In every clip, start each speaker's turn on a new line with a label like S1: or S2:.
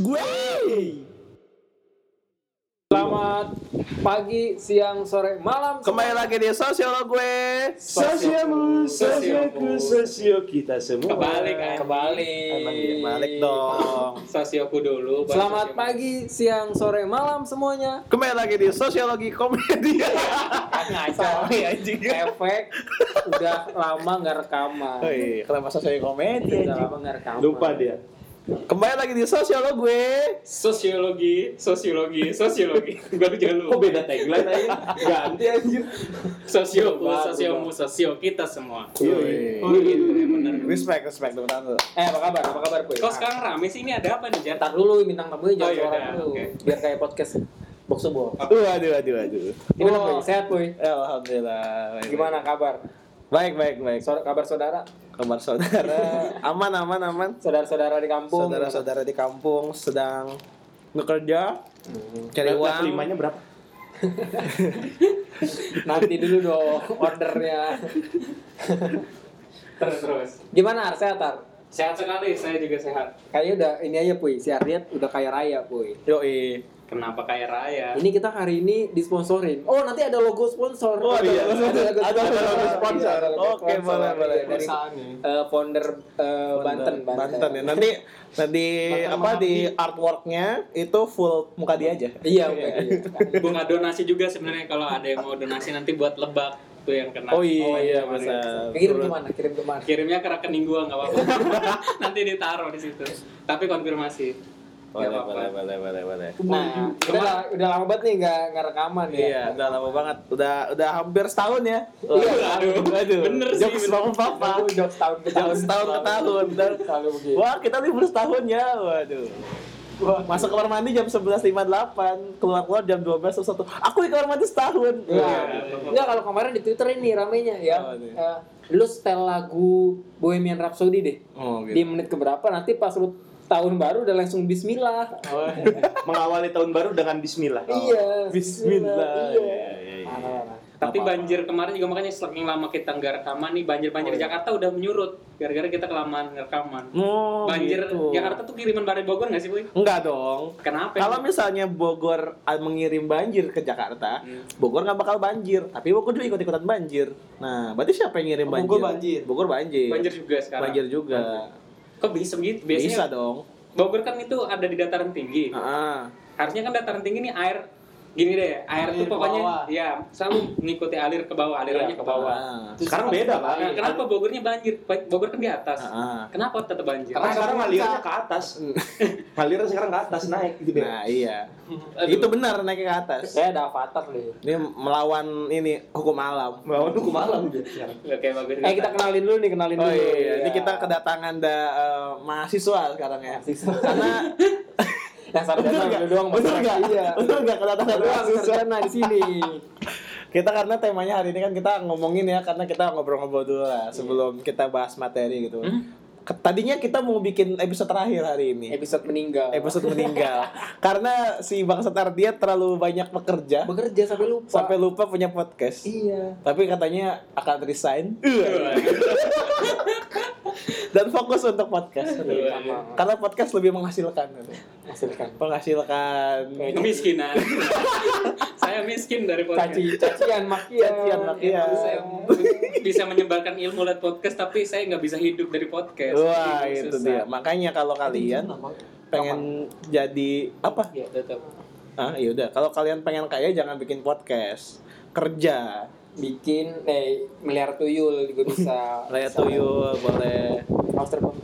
S1: gue.
S2: Selamat pagi, siang, sore, malam.
S1: Kembali lagi di sosial gue.
S3: Sosialmu,
S2: Sosialmu.
S3: sosialku, sosio kita semua.
S4: Kebalik, kan?
S2: Kembali.
S1: Balik dong.
S4: Sosioku dulu.
S2: Selamat
S4: sosio-
S2: pagi, siang, sore, malam semuanya.
S1: Kembali lagi di sosiologi komedi.
S2: Ngaco.
S1: Iya, anjing.
S2: Efek udah lama nggak rekaman.
S1: Oh iya, kenapa sosiologi komedi?
S2: Udah lama nggak rekaman.
S3: Lupa dia.
S1: Kembali lagi di sosial gue.
S4: Sosiologi, sosiologi, sosiologi. Baru jangan
S3: Kok
S4: lupa.
S3: beda tagline aja? Ganti anjir.
S4: Sosioku, sosiomu, sosio kita semua.
S1: Yoi.
S4: Oh gitu ya benar.
S1: Respect, respect teman teman.
S2: Eh, apa kabar? Apa kabar, Kuy?
S4: Kok sekarang rame sih ini ada apa nih Jan?
S2: Ntar dulu bintang tamunya jangan
S4: Oh, iya,
S2: suara
S4: iya,
S2: dulu.
S4: oke.
S2: Biar kayak podcast box to box.
S1: Waduh, waduh, waduh.
S2: Gimana,
S4: Oh.
S2: Kuy? Sehat, Kuy?
S1: Alhamdulillah. Baik,
S2: Gimana kabar?
S1: Baik, baik, baik.
S2: Sor- kabar saudara?
S1: Kabar saudara aman, aman, aman.
S2: Saudara-saudara di kampung?
S1: Saudara-saudara di kampung sedang bekerja, cari
S3: Level
S1: uang.
S3: limanya berapa?
S2: Nanti dulu dong ordernya.
S4: Terus terus.
S2: Gimana Ar? Sehat Ar?
S4: Sehat sekali, saya juga sehat.
S2: Kayaknya udah ini aja Puy, si Ardiat udah kaya raya Puy.
S1: Yoi.
S4: Kenapa kaya raya?
S2: Ini kita hari ini disponsorin. Oh nanti ada logo sponsor.
S1: Oh, iya.
S2: Ada,
S1: Ada logo sponsor.
S2: Iya, ada logo
S1: Oke,
S2: sponsor.
S1: boleh, boleh.
S2: Iya, Dari eh, founder eh, Banten,
S1: Banten ya. Nanti nanti apa di artworknya itu full muka dia aja.
S2: Iya, bukan dia.
S4: Bunga donasi juga sebenarnya kalau ada yang mau donasi nanti buat lebak tuh yang kena.
S1: Oh iya,
S4: kemarin.
S1: bisa.
S2: Kirim ke mana? Kirim ke mana?
S4: Kirimnya ke rekening gua nggak apa-apa. nanti ditaruh di situ. Tapi konfirmasi.
S1: Boleh, boleh, boleh, boleh, boleh.
S2: Nah, udah, udah lama banget nih nggak nggak rekaman ya.
S1: Iya, udah lama banget. Udah udah hampir setahun ya.
S2: Iya,
S4: aduh.
S1: Aduh.
S4: Bener sih,
S1: Jokes
S4: bener.
S1: bapak papa.
S2: Aku jokes tahun ke tahun.
S1: Jokes tahun ke tahun. Dan, wah, kita libur setahun ya. Waduh. Masuk kamar mandi jam 11.58, keluar-keluar jam 12.01. Aku di kamar mandi setahun.
S2: Iya. Enggak kalau kemarin di Twitter ini ramenya ya.
S1: Oh, iya.
S2: Eh, lu setel lagu Bohemian Rhapsody deh.
S1: Oh,
S2: Di menit keberapa nanti pas lu tahun baru udah langsung bismillah.
S3: Mengawali tahun baru dengan bismillah.
S2: Iya.
S1: Bismillah.
S2: Iya.
S1: Iya, iya, iya.
S2: Mana, mana.
S4: Tapi banjir kemarin juga makanya saking lama kita nggak rekaman nih banjir-banjir di Jakarta udah menyurut gara-gara kita kelamaan rekaman.
S1: Oh,
S4: banjir
S1: gitu.
S4: Jakarta tuh kiriman dari Bogor nggak sih, Boy?
S1: Enggak dong.
S4: Kenapa?
S1: Kalau misalnya Bogor ah, mengirim banjir ke Jakarta,
S4: Hmm.
S1: Bogor nggak bakal banjir, tapi Bogor juga ikut-ikutan banjir. Nah, berarti siapa yang ngirim
S2: Oh,
S1: banjir?
S2: Bogor banjir.
S1: Bogor banjir.
S4: banjir juga sekarang.
S1: Banjir juga.
S4: Kok bisa begitu?
S1: Bisa
S4: Biasanya
S1: dong.
S4: Bogor kan itu ada di dataran tinggi.
S1: Ah,
S4: Harusnya kan dataran tinggi nih air gini deh, air
S2: ke
S4: pokoknya
S2: bawah.
S4: ya selalu mengikuti alir ke bawah, alirannya
S2: Iya,
S4: ke bawah.
S1: ah,
S3: Sekarang beda?
S4: Nah, kenapa Bogornya banjir? Bogor kan di atas. Kenapa tetap banjir?
S3: Karena sekarang ngalirannya ke atas. Ngaliran sekarang ke atas naik gitu deh.
S1: Nah, iya.
S4: Aduh.
S1: Itu benar naik ke atas.
S2: Saya ada avatar nih.
S1: Ini melawan ini hukum alam.
S3: Melawan hukum dia sekarang.
S4: Oke, bagus.
S2: Eh kita kenalin dulu nih, kenalin
S1: Oh
S2: dulu.
S1: iya, ini
S2: Iya.
S1: kita kedatangan da, eh, mahasiswa sekarang ya.
S2: Mahasiswa.
S1: Karena
S2: Yang sarjana lu doang
S1: Bener
S2: masalah.
S1: nggak?
S2: Iya.
S1: Bener nggak kedatangan
S2: doang sarjana di sini.
S1: kita karena temanya hari ini kan kita ngomongin ya karena kita ngobrol-ngobrol dulu lah sebelum kita bahas materi gitu. Ke- Tadinya kita mau bikin episode terakhir hari ini.
S2: Episode meninggal.
S1: Episode meninggal. karena si Bangsat Ardiat terlalu banyak bekerja
S2: bekerja sampai lupa.
S1: sampai lupa punya podcast.
S2: Iya.
S1: Tapi katanya akan resign dan fokus untuk podcast.
S2: Sama
S1: Karena podcast lebih menghasilkan. gitu.
S2: hasilkan.
S1: Menghasilkan
S4: Kemiskinan. saya miskin dari podcast.
S2: Caci, cacian, makian.
S1: Cacian, makian.
S4: Saya bisa menyebarkan ilmu lewat podcast tapi saya nggak bisa hidup dari podcast.
S1: Wah,
S4: Jadi
S1: itu
S4: susah.
S1: dia. Makanya kalau kalian pengen jadi apa?
S4: Ya, tetap.
S1: Ah, ya udah. Kalau kalian pengen kaya jangan bikin podcast. Kerja.
S2: Bikin eh miliar tuyul juga bisa.
S1: Layak tuyul boleh.
S2: Terbang.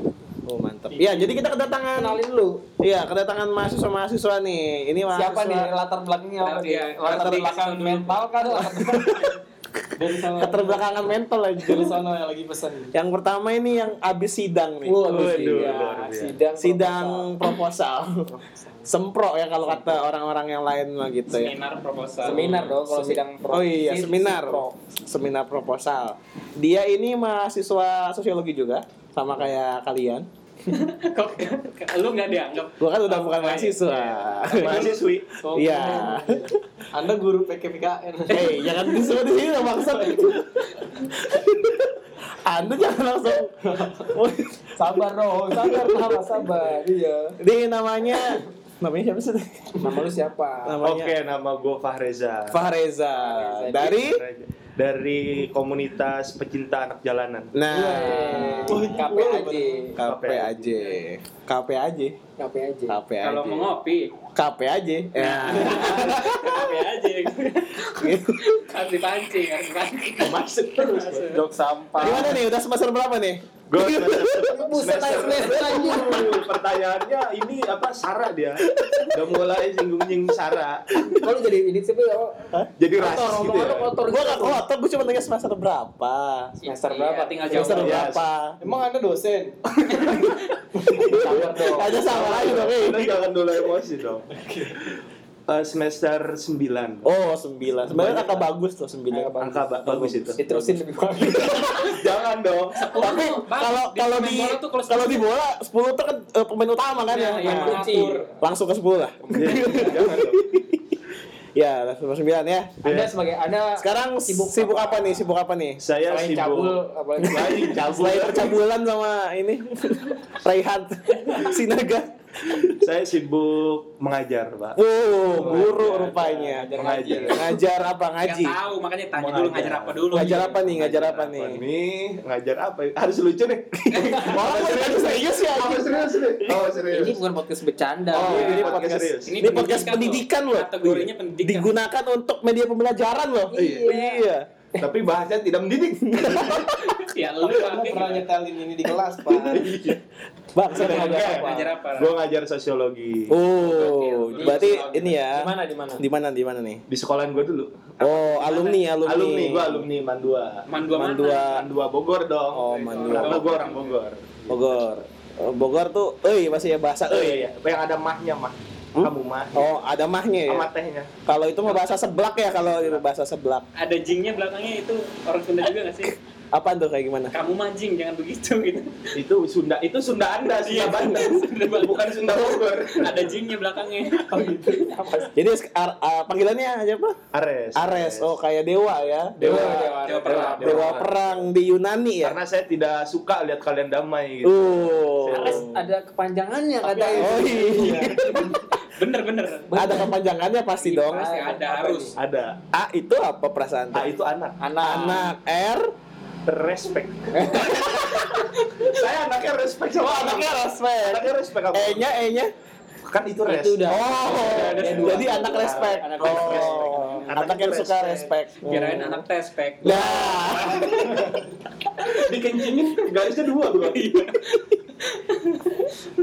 S1: Oh, mantap. Iya, jadi kita kedatangan
S2: Kenalin dulu.
S1: Iya, kedatangan mahasiswa-mahasiswa nih. Ini mahasiswa
S2: Siapa nih latar belakangnya apa nih?
S4: Iya,
S2: Latar belakang mental kan? Latar dari sana.
S1: keterbelakangan mental aja.
S2: Dari sana yang lagi pesan.
S1: Yang pertama ini yang abis sidang nih.
S2: Waduh,
S1: Waduh,
S2: sidang. Sidang.
S1: Sidang proposal. Sempro ya kalau kata orang-orang yang lain mah gitu ya.
S4: Seminar proposal.
S2: Seminar dong kalau sidang pro.
S1: Oh iya, seminar. Seminar proposal. Dia ini mahasiswa sosiologi juga, sama kayak kalian.
S4: Kok lu nggak dianggap?
S1: Gua kan udah bukan
S4: Oh, iya.
S1: mahasiswa.
S3: Mahasiswi.
S1: Iya.
S2: Anda guru PKPKN.
S1: Hei, jangan disebut di sini dong maksud. Anda jangan langsung.
S2: Sabar dong, sabar lama sabar. Iya.
S1: Ini namanya namanya siapa sih?
S2: Nama lu siapa?
S1: Namanya
S3: Oke, nama gue Fahreza.
S1: Fahreza dari
S3: dari komunitas pecinta anak jalanan.
S1: Nah,
S2: Wih, KPAJ.
S1: KPAJ. KPAJ.
S2: KPAJ.
S1: KPAJ.
S4: Kalau mau ngopi,
S1: KPAJ. Ya.
S4: ngopi aja. Harus dipancing, harus dipancing.
S3: Masuk terus. Jok sampah.
S1: Gimana nih? Udah semester berapa nih?
S3: Gue semester,
S2: Buset, semester
S3: Pertanyaannya ini apa Sarah dia? Udah mulai singgung-nyinggung Sarah.
S2: Kalau jadi ini sih apa?
S3: Jadi rasis gitu ya.
S2: kotor
S1: Gua gak kotor, gua cuma tanya semester berapa.
S2: Semester
S4: Iya,
S2: berapa?
S4: tinggal
S1: Semester
S4: jawab.
S3: Iya.
S1: berapa?
S5: Emang anda dosen?
S2: Sabar dong.
S1: Aja sama lagi dong. eh.
S3: Udah jangan dulu emosi dong. Eh, semester 9
S1: Oh, sembilan. Sebenarnya angka bagus tuh sembilan.
S3: Angka ba- bagus itu.
S2: Diterusin lebih bagus.
S3: Jangan dong.
S1: Tapi kalau kalau di
S4: kalau
S1: di bola 10 tuh kan eh, pemain utama kan
S4: Nah,
S1: ya.
S4: yang
S1: Nah, langsung ke 10 lah.
S3: Jangan dong.
S1: Ya, semester 9 ya.
S2: Anda sebagai Anda
S1: Sekarang
S2: Sibuk
S1: sibuk, apa nih? Sibuk apa nih?
S3: Saya
S2: selain
S3: sibuk.
S2: cabul apalagi
S3: Selain cabul.
S1: Selain percabulan sama ini Raihan Sinaga.
S3: Saya sibuk mengajar, Pak.
S1: Oh, guru rupanya.
S3: Mengajar.
S1: Ngajar apa? Ngaji.
S4: tahu, makanya tanya dulu ngajar apa dulu.
S1: Ngajar apa nih? Ngajar apa nih?
S3: Nih, ngajar apa? Harus lucu nih.
S1: Gua tadi serius ya.
S3: Apa serius nih? Oh, serius.
S2: ini bukan podcast bercanda.
S1: Oh,
S3: ini
S1: ini
S3: podcast
S1: podcast
S3: serius.
S1: Ini, podcast pendidikan loh.
S4: Kategorinya pendidikan.
S1: Digunakan untuk media pembelajaran loh. Iya.
S3: Tapi bahasanya tidak mendidik.
S4: Ya lu
S5: pernah nyetelin ini di kelas, Pak.
S1: Bang, saya mau ngajar apa?
S4: ngajar apa?
S3: Gue ngajar sosiologi.
S1: Oh, berarti ini ya.
S2: Di mana di mana?
S1: Di mana di mana nih?
S3: Di sekolahan gue dulu.
S1: Oh, alumni, alumni.
S3: Alumni, gue alumni Mandua.
S4: Mandua mana?
S1: Mandua
S3: Mandua Bogor dong.
S1: Oh, Mandua.
S3: Gue orang Bogor.
S1: Bogor. Oh, Bogor tuh, eh masih ya bahasa
S3: Oh
S1: eh.
S3: iya, iya. Yang ada mahnya mah.
S1: Hmm?
S3: Kamu mah.
S1: Oh, ada mahnya ya.
S3: Sama tehnya.
S1: Kalau itu mah bahasa seblak ya kalau bahasa seblak.
S4: Ada jingnya belakangnya itu orang Sunda juga nggak sih?
S1: Apaan tuh kayak gimana?
S4: Kamu mancing, jangan begitu gitu.
S3: Itu Sunda, itu Sunda Anda, Sunda
S4: Iya. Sunda Banten.
S3: Bukan Sunda Bogor.
S4: Ada jingnya belakangnya.
S1: Jadi sek- ar- ah, panggilannya aja apa?
S3: Ares.
S1: Ares. Oh, kayak dewa ya.
S3: Dewa,
S2: Dewa,
S4: Dewa perang.
S1: Dewa perang di Yunani ya.
S3: Karena saya tidak suka lihat kalian damai gitu.
S1: Uh.
S2: Ares ada kepanjangannya katanya.
S1: Oh iya.
S4: Bener bener.
S1: Ada kepanjangannya pasti
S4: Iya,
S1: dong.
S4: Pasti ada
S2: Apa
S4: harus.
S3: Ada.
S1: A itu apa perasaan?
S3: A itu anak.
S2: Anak.
S1: Anak R
S3: Respect. saya anaknya respect sama
S1: Oh, anaknya respect.
S3: Anaknya respect apa?
S1: E-nya E-nya
S3: kan itu res.
S2: Itu udah.
S1: Oh, jadi
S2: dua.
S1: anak respect.
S2: Anak
S1: Oh,
S3: respect.
S1: anak
S3: Anak
S1: yang
S3: itu
S1: suka
S3: respect.
S1: respect.
S4: Kirain anak tespek.
S1: Nah,
S3: Dikencingin garisnya dua gua.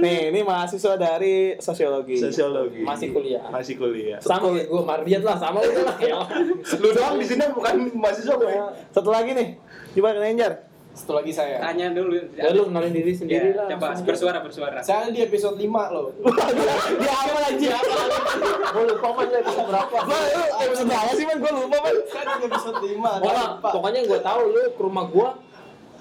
S1: nih ini mahasiswa dari sosiologi.
S3: Sosiologi.
S2: Masih kuliah.
S3: Masih kuliah.
S2: Sama gue Mardiat lah, sama udah lah. Ya.
S3: Lu doang di sini bukan mahasiswa gue.
S1: Satu lagi nih, coba kenenjar.
S5: Satu lagi saya.
S4: Tanya dulu.
S2: Ya lu kenalin diri sendiri
S4: Ya,
S2: lah.
S4: Coba bersuara bersuara.
S5: Saya di episode 5 loh.
S1: Dia apa lagi?
S2: Gue lupa man lu episode berapa.
S1: Gua lu episode berapa sih man? Gua lupa man.
S5: Saya di episode 5.
S2: Pokoknya, pokoknya gue tahu lu ke rumah gue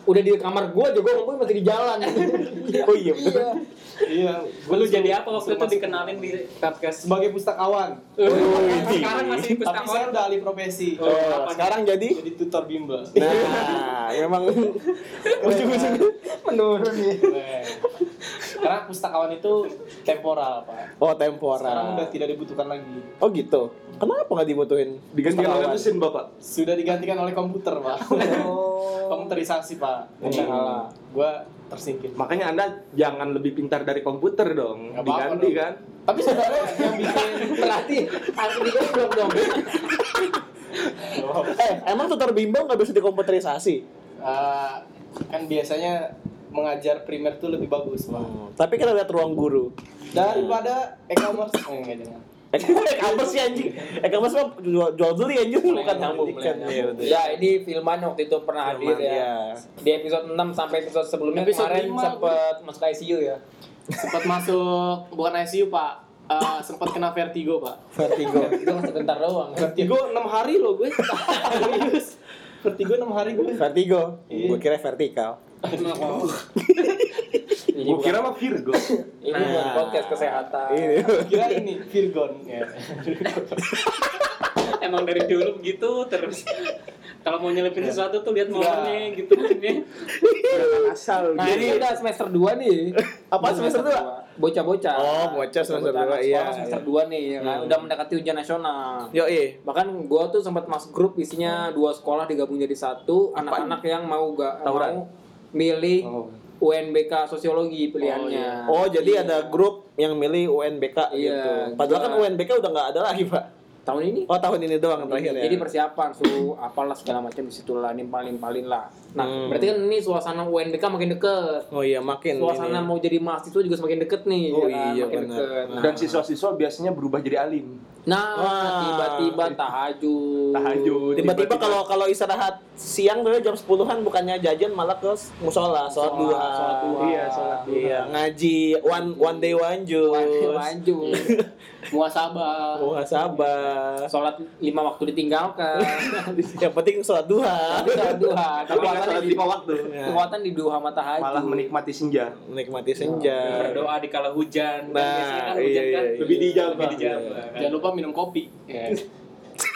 S2: udah di kamar gue juga ngomong masih di jalan.
S1: Oh iya betul.
S5: Iya.
S4: Lu jadi apa waktu itu dikenalin di podcast?
S5: Sebagai pustakawan.
S4: Sekarang masih
S5: Tapi saya
S4: pustakawan.
S5: udah alih profesi.
S4: Oh,
S1: Oh, sekarang jadi
S5: Jadi tutor bimbel.
S1: Nah, memang ujung-ujung
S2: Menurun nih.
S5: Nah, Karena pustakawan itu temporal, Pak.
S1: Oh,
S5: Sekarang
S1: temporal.
S5: udah tidak dibutuhkan lagi.
S1: Oh gitu. Kenapa nggak dibutuhin?
S3: Digantikan oleh
S1: pustakawan?
S3: mesin bapak.
S5: Sudah digantikan oleh komputer, Pak. Komputerisasi, Pak.
S1: Hmm.
S5: Gua tersingkir.
S3: Makanya anda jangan lebih pintar dari komputer dong.
S5: Apa-apa
S3: Diganti
S5: dong.
S3: kan.
S5: Tapi sebenarnya yang bikin
S2: Berarti aku di belum dong.
S1: Eh, emang tutor bimbel nggak bisa dikomputerisasi?
S5: eh, kan biasanya mengajar primer tuh lebih bagus, Pak.
S1: Tapi kita lihat ruang guru.
S5: Daripada e-commerce. Eh, enggak jangan.
S1: E-commerce sih anjing. E-commerce mah jual, jual beli anjing bukan
S2: mulai
S1: Iya.
S2: Ya, ini Filman waktu itu pernah hadir ya.
S1: iya.
S2: Di episode 6 sampai episode sebelumnya
S5: Episode
S2: kemarin
S5: lima,
S2: sempat masuk ICU ya.
S5: Sempat masuk bukan ICU, Pak. Eh, sempat kena vertigo, Pak.
S1: Vertigo.
S2: Itu masih bentar doang.
S5: Vertigo 6 hari loh gue. Serius. Vertigo 6 hari gue.
S1: Vertigo.
S5: Iya.
S1: Gue kira vertikal.
S2: Ini
S3: Gua
S2: bukan-
S3: kira mah Virgo.
S2: ini bukan
S1: Nah.
S2: podcast kesehatan.
S1: Ini.
S5: Kira ini Virgon. Ya.
S4: Emang dari dulu begitu terus. Kalau mau nyelipin sesuatu tuh lihat momennya gitu maksudnya.
S3: asal
S2: Nah,
S3: gitu.
S2: ini udah semester 2 nih.
S1: Apa semester dua?
S2: Bocah-bocah.
S1: Oh, bocah semester
S2: Bocah-bocah
S1: dua,
S2: anak
S1: iya,
S2: sekolah semester
S1: iya.
S2: 2 nih, ya kan.
S1: Hmm.
S2: Udah mendekati ujian nasional.
S1: Yo, eh.
S2: Bahkan gua tuh sempat masuk grup isinya dua sekolah digabung jadi satu, anak-anak yang mau gak
S3: Tawuran?
S2: mau milih
S3: Oh.
S2: UNBK sosiologi pilihannya.
S1: Oh, jadi
S2: Iya.
S1: ada grup yang milih UNBK
S2: Iya,
S1: gitu. Padahal kan UNBK udah nggak ada lagi, Pak.
S2: tahun ini
S1: Oh, tahun ini doang terakhir ya.
S2: Jadi persiapan suruh apalah segala macam di situ lah nimpalin-nimpalin lah. Nah,
S1: Hmm.
S2: berarti kan ini suasana UNBK makin deket.
S1: Oh iya, makin
S2: Suasana
S1: ini.
S2: mau jadi mahasiswa juga semakin deket nih.
S1: Oh
S2: ya kan?
S1: iya,
S2: makin
S1: benar.
S2: deket. Nah,
S3: Dan siswa-siswa biasanya berubah jadi alim.
S2: Nah tiba-tiba tahajud.
S3: Tahajud.
S1: Tiba-tiba kalau kalau istirahat siang dulu jam 10-an bukannya jajan malah ke musola, sholat
S2: Sholat,
S1: duha.
S2: sholat duha.
S3: Iya, sholat duha.
S1: Iya, ngaji one one day one juz.
S2: Lanjut.
S5: Muasabah.
S1: Muhasabah.
S2: Sholat lima waktu ditinggalkan.
S1: Yang penting sholat duha.
S2: Tapi sholat duha. Kekuatan
S3: sholat
S2: di,
S3: lima waktu.
S2: Kekuatan di duha matahari.
S3: Malah menikmati senja.
S1: Menikmati senja.
S4: Berdoa di kala hujan.
S1: Nah,
S4: kan
S1: iya,
S4: hujan kan
S1: iya, iya.
S3: Lebih dijabah.
S4: Dijabah. kan.
S5: Jangan lupa minum kopi.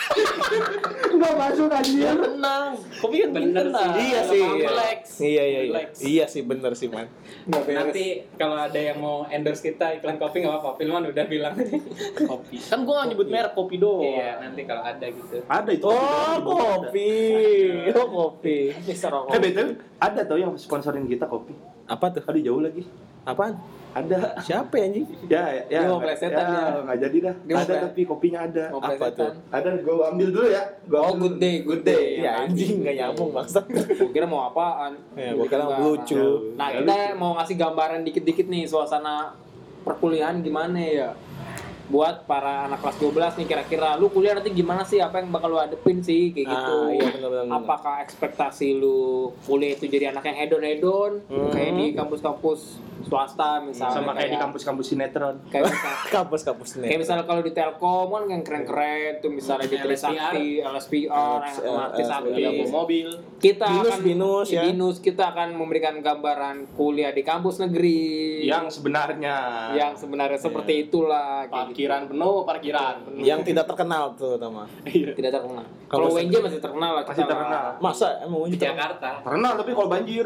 S3: Enggak masuk anjir.
S5: Tenang. Kopi kan bikin
S4: Bener
S5: tenang.
S4: sih.
S1: Iya sih. Iya.
S5: Relax.
S1: Iya iya iya.
S4: Relax.
S1: Iya sih bener sih, Man.
S4: Nanti kalau ada yang mau endorse kita iklan kopi nggak apa-apa. Filman udah bilang.
S5: Kopi. Kan gua nyebut merek kopi doang.
S4: Iya, nanti kalau ada gitu.
S3: Ada itu.
S1: Oh, kopi. Oh, kopi.
S2: Mister Rokok.
S3: Eh betul, ada tau yang sponsorin kita kopi.
S1: Apa tuh?
S3: Aduh jauh lagi.
S1: Apaan?
S3: Ada.
S1: Siapa ya, anjing?
S3: Ya, ya.
S2: Dia mau plesetan
S3: ya.
S2: ya.
S3: Nggak jadi dah.
S2: Dia
S3: ada tapi kopinya ada.
S2: Mau
S1: Apa
S2: plesetan.
S1: tuh?
S3: Ada, gue ambil dulu ya. Gua
S2: Oh, good day, good day.
S1: Ya anjing nggak nyambung bangsat.
S2: Gue kira mau apaan?
S1: Ya, gua kira lucu.
S2: Nah,
S3: Ya,
S2: kita
S3: lucu.
S2: mau ngasih gambaran dikit-dikit nih suasana perkuliahan gimana ya. Buat para anak kelas 12 nih kira-kira lu kuliah nanti gimana sih? Apa yang bakal lu hadepin sih kayak gitu?
S1: Ah, iya, benar-benar.
S2: Apakah ekspektasi lu kuliah itu jadi anak yang hedon-hedon
S1: Hmm.
S2: kayak di kampus-kampus swasta misalnya
S3: Sama kayak di kampus-kampus sinetron.
S2: kayak
S1: Kampus-kampus nih.
S2: kayak misalnya kalau di Telkom kan yang keren-keren tuh misalnya di
S4: LSPR.
S2: Trisakti, LSPR,
S5: bawa mobil.
S2: kita
S1: Binus,
S2: akan
S1: binus, ya.
S2: binus, kita akan memberikan gambaran kuliah di kampus negeri
S3: Yang sebenarnya.
S2: yang sebenarnya seperti itulah kayak gitu.
S5: Parkiran penuh, parkiran penuh.
S1: Yang tidak terkenal tuh, Tama.
S2: tidak terkenal kalau WNJ masih terkenal lah
S3: Masih terkenal.
S1: Masa emang
S4: Di
S1: Unjuk
S4: Jakarta.
S3: Pernah tapi kalau banjir.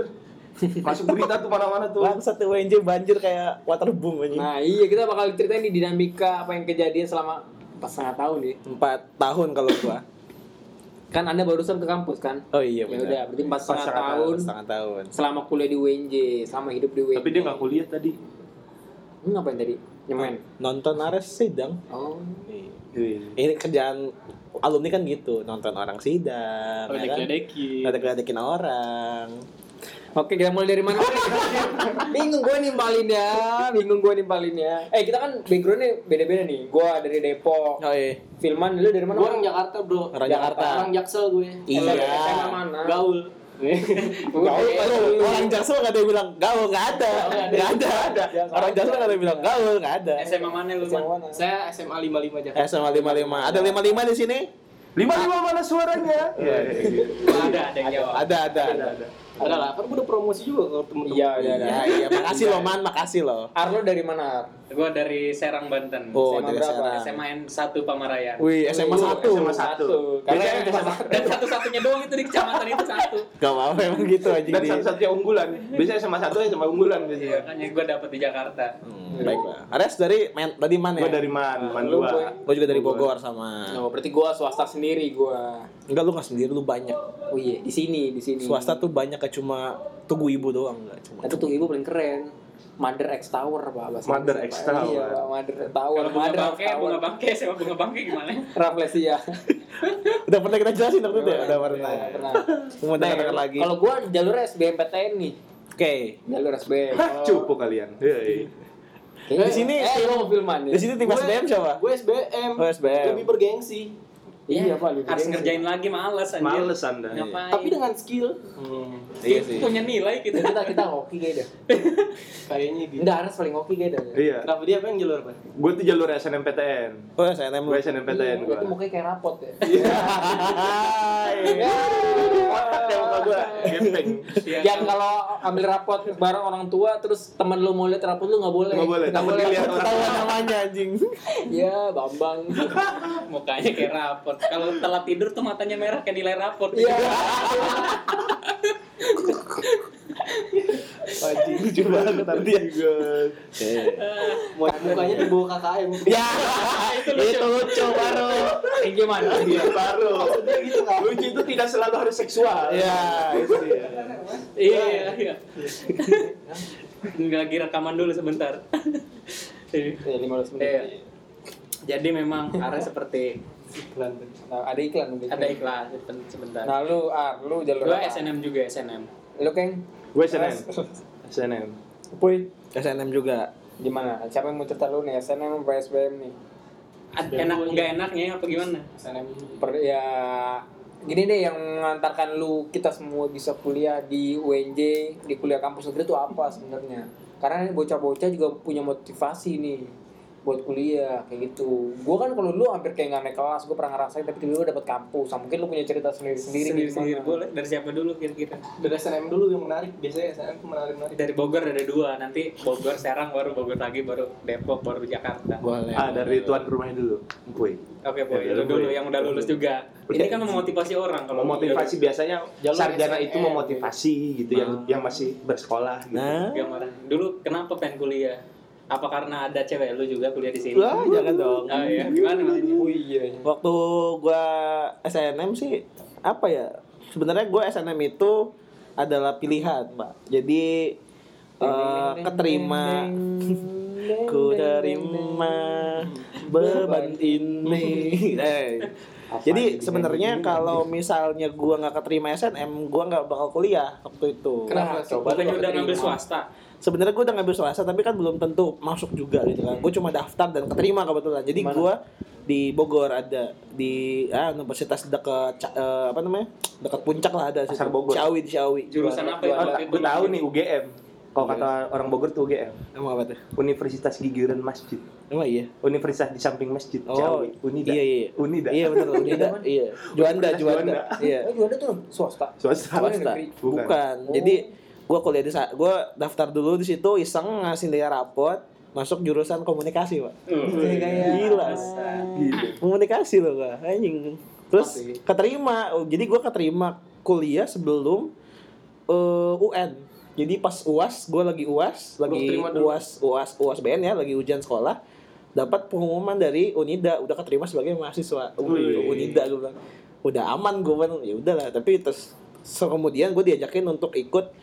S3: Masuk berita tuh mana-mana tuh.
S1: Bangsat tuh WNJ banjir kayak waterboom anjing.
S2: nah iya kita bakal ceritain di dinamika apa yang kejadian selama empat setengah tahun nih
S1: Empat tahun kalau gua.
S2: kan anda barusan ke kampus kan
S1: Oh iya
S2: ya
S1: benar.
S2: udah berarti empat setengah
S3: setengah
S2: tahun
S1: Setengah tahun.
S2: selama kuliah di WNJ selama hidup di WNJ
S3: Tapi dia nggak kuliah tadi.
S2: Lu ngapain tadi nyemen
S1: Nonton Ares sidang.
S2: oh
S1: Ini kerjaan alumni kan gitu, nonton orang sidang, ya kan?
S5: Ledek-ledekin
S1: orang.
S2: Oke, kita mulai dari mana? bingung gue nimpalin ya, bingung gue nimpalin ya. Eh, kita kan backgroundnya beda-beda nih. Gue dari Depok,
S1: Oh iya.
S2: Filman lu dari mana?
S5: Gua orang Jakarta, Bro.
S1: Orang Jakarta.
S5: Orang Jaksel gue.
S1: Iya.
S2: SMA mana?
S5: Gaul.
S1: Gaul, orang Jaksel nggak ada yang bilang gaul, nggak ada, nggak ada, ada. Orang Jaksel nggak ada yang bilang gaul, nggak ada.
S4: SMA mana lu,
S2: SMA
S4: Man?
S2: mana?
S5: Saya SMA 55 Jakarta.
S1: SMA 55. Ada 55 di sini?
S3: Lima lima mana suaranya? Iya.
S4: Ada, ada yang jawab.
S1: Ada, ada, ada.
S5: Ada lah, kan gua udah promosi juga ke temen-temen.
S2: Iya, iya, iya.
S1: Ya, iya, makasih loh, Man, makasih loh.
S2: Arlo dari mana?
S4: Gua dari Serang, Banten.
S1: Oh,
S2: SMA
S1: dari
S2: berapa?
S1: Serang.
S4: SMA N 1 Pamarayan.
S1: Wih, SMA
S2: Wih,
S1: 1.
S3: SMA satu.
S2: Karena
S4: Biasanya
S2: yang cuma
S4: SMA dan satu-satunya doang itu di kecamatan itu satu.
S1: Gak apa-apa emang gitu aja
S3: Dan satu-satunya unggulan. Biasanya sama satu ya sama unggulan biasanya.
S4: Makanya gua dapet di Jakarta.
S1: Hmm, baiklah. Ares dari man, tadi mana
S3: Gua
S1: ya?
S3: dari Man, Man
S2: Lu,
S3: dua.
S2: Boy?
S1: Gue juga dari Bogor sama.
S2: Oh, berarti gua swasta sendiri gua.
S1: Enggak lu nggak sendiri, lu banyak.
S2: Oh iya, di sini, di sini.
S1: Swasta tuh banyak kayak cuma tugu ibu doang enggak cuma.
S2: Tapi tuh ibu paling keren. Mother X Tower, Pak. bahasa
S3: Mother X. Tower.
S2: Iya, Pak. Mother Tower.
S4: Kalau bunga
S2: Mother
S4: bangke,
S2: Tower.
S4: bunga bangke, SMA bunga bangke gimana?
S2: Rafflesia.
S1: Udah pernah kita jelasin waktu itu ya? Udah pernah.
S2: Pernah, pernah.
S1: Mau dengar lagi.
S2: Kalau gua jalur SBMPTN nih.
S1: Oke.
S2: Jalur SBM.
S3: Hah, cupu kalian.
S1: Di sini-
S2: eh lu mau filman ya?
S1: Di sini tim
S5: Gue-
S1: SDM siapa?
S5: Gue SBM.
S1: Oh, SBM.
S5: Lebih bergengsi.
S2: Iya, Pak. lu
S4: Harus
S2: gengsi.
S4: ngerjain lagi males anjir.
S3: Males anda.
S4: Ngapain?
S5: Tapi dengan skill.
S1: Hmm, iya sih.
S4: Punya nilai kita.
S2: kita kita hoki kayaknya.
S5: Kayaknya gitu.
S2: Enggak, harus paling hoki kayaknya.
S3: Iya.
S5: Kenapa dia apa yang jalur apa?
S3: Gue tuh jalur SNMPTN.
S1: Oh, SNM.
S3: Gue SNMPTN gue.
S2: Itu mukanya kayak rapot ya.
S3: Ya.
S4: Iya.
S2: Yang kalau ambil rapot bareng orang tua terus teman lu mau lihat rapot lu nggak boleh.
S3: Nggak boleh,
S2: Nggak
S3: takut
S2: boleh.
S3: dilihat orang.
S1: Ketahuan namanya anjing.
S2: Ya, Bambang.
S4: Mukanya kayak raport. Kalau telat tidur tuh matanya merah kayak nilai raport.
S2: Iya.
S1: Anjing lucu banget nanti ya.
S5: Mukanya di bawah KKM.
S1: Ya, itu lucu baru.
S2: Kayak gimana?
S3: Iya, baru.
S5: gitu kan.
S3: Lucu itu tidak selalu harus seksual.
S1: Ya, itu dia.
S4: Iya, iya, iya. Nggak lagi rekaman dulu sebentar. Jadi,
S2: Ya, 15 menit.
S4: Iya. Jadi memang arah seperti
S5: Iklan.
S2: Nah, ada iklan udah.
S4: ada iklan sebentar.
S2: Nah, lu ah, lu jalur
S4: Gua? SNM juga SNM.
S2: Lu keng
S3: Gue SNM. SNM.
S2: Puy,
S1: SNM juga.
S2: gimana? Siapa yang mau cerita lu nih? SNM apa SBM nih?
S4: Enak nggak enaknya apa gimana?
S5: SNM.
S2: Per, ya gini deh yang mengantarkan lu kita semua bisa kuliah di UNJ di kuliah kampus negeri itu apa sebenarnya karena ini bocah-bocah juga punya motivasi nih buat kuliah kayak gitu gue kan kalau lu hampir kayak nggak naik kelas gue pernah ngerasain tapi tiba-tiba dapet kampus nah, mungkin lu punya cerita sendiri-sendiri
S4: Sendiri
S2: gimana?
S4: sendiri boleh. Dari siapa dulu kira-kira?
S5: Dari SNM dulu yang menarik. Biasanya SNM tuh menarik-menarik.
S4: Dari Bogor ada dua. Nanti Bogor, Serang, baru Bogor lagi, baru Depok, baru Jakarta.
S1: Boleh.
S3: Ah, dari tuan rumahnya dulu. Boy.
S4: Oke, boy.
S3: Ya,
S4: dulu yang udah lulus juga. Ini kan memotivasi orang kalau
S3: memotivasi biasanya
S5: Jalur
S3: sarjana
S5: SNM.
S3: itu memotivasi gitu yang yang masih bersekolah gitu.
S1: Nah.
S4: Dulu kenapa pengen kuliah? Apa karena ada cewek lu juga kuliah di sini?
S1: wah jangan dong.
S4: Oh iya, gimana maksudnya?
S2: oh iya
S1: Waktu gua SNM sih apa ya? Sebenarnya gua SNM itu adalah pilihan, Mbak. Jadi eh, keterima ku terima beban ini. Eh, Jadi sebenarnya kalau misalnya gua nggak keterima SNM, gua nggak bakal kuliah waktu itu.
S5: Kenapa? Coba
S4: Bukannya
S5: lu
S4: udah ngambil swasta?
S1: Sebenarnya gue udah ngambil swasta tapi kan belum tentu masuk juga gitu kan. Gue cuma daftar dan keterima kebetulan. Jadi gue di Bogor ada di ah, universitas dekat eh, apa namanya? Dekat puncak lah ada
S3: Pasar
S1: situ.
S3: Bogor.
S1: Ciawi di Ciawi.
S4: Jurusan apa
S3: Oh,
S4: yang waktu itu?
S3: gue tahu nih UGM. Kalau kata orang Bogor tuh UGM.
S1: Emang apa tuh?
S3: Universitas Gigiran Masjid.
S1: Emang iya.
S3: Universitas di samping masjid.
S1: Oh,
S3: Ciawi. Unida.
S1: Iya iya.
S3: Unida.
S1: Iya benar Unida. iya. Juanda
S3: Universitas
S1: Juanda.
S3: Juanda.
S1: Iya.
S2: oh juara tuh swasta
S3: Swasta.
S1: Swasta.
S3: Bukan.
S1: Bukan. Jadi gue kuliah di gue daftar dulu di situ iseng ngasih dia rapot masuk jurusan komunikasi pak.
S4: Uh,
S1: gila.
S3: Gitu.
S1: komunikasi loh gak anjing. Terus keterima. Jadi gua keterima kuliah sebelum eh, UN jadi pas uas gue lagi uas lagi uas uas uas BN ya lagi ujian sekolah. Dapat pengumuman dari Unida. Udah keterima sebagai mahasiswa
S3: Wih.
S1: Unida gue bilang. Udah aman gue bilang. Ya udahlah. Tapi terus so, kemudian gue diajakin untuk ikut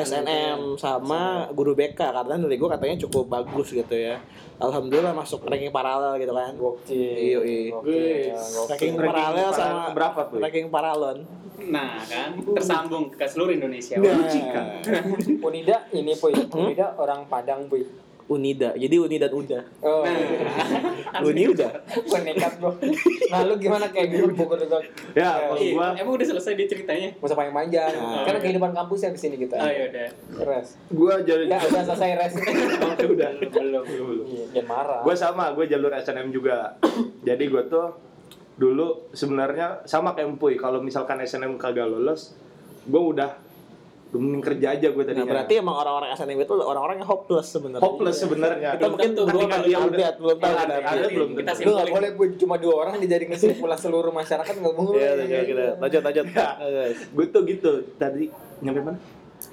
S1: SNM sama guru BK karena nilai gue katanya cukup bagus gitu ya. Alhamdulillah masuk ranking paralel gitu kan. Iya, iya. Ranking
S3: Ranking
S1: paralel
S3: para-
S1: sama
S3: berapa, Boy?
S1: ranking paralon.
S4: Nah, kan tersambung ke seluruh Indonesia.
S1: Nah,
S2: Unida ini puy Unida orang Padang puy
S1: Unida. Jadi Uni dan Uda.
S2: Oh.
S1: Uni udah
S2: gue nekat bro. Nah lu gimana kayak gitu Bogor juga
S3: Ya, kalau
S4: Iya,
S3: gua
S4: emang udah selesai dia ceritanya?
S2: Gak usah panjang. Panjang
S1: Nah.
S2: karena kehidupan kampus ya di sini kita
S4: Oh ya udah.
S2: res.
S3: Gua jalur
S2: ya udah selesai res.
S3: Udah udah belum. Belum.
S2: Iya, jangan marah.
S3: Gue sama, gue jalur SNM juga. Jadi gue tuh dulu sebenarnya sama kayak Empuy. Kalau misalkan SNM kagak lolos, gue udah mending kerja aja gue
S1: nah
S3: tadinya.
S1: berarti emang orang-orang SNM itu orang-orang yang hopeless sebenarnya
S3: hopeless sebenarnya.
S1: kita mungkin belum
S3: ketika
S1: tahu
S3: dia udah
S1: belum tahu
S3: ada, belum
S4: Kita
S3: tentu.
S2: lu gak boleh cuma dua orang dijadiin kesimpulan seluruh masyarakat gak boleh
S1: Iya, iya, kita lanjut lanjut.
S3: Ya.
S1: Guys.
S3: Gue tuh gitu tadi nyampe mana?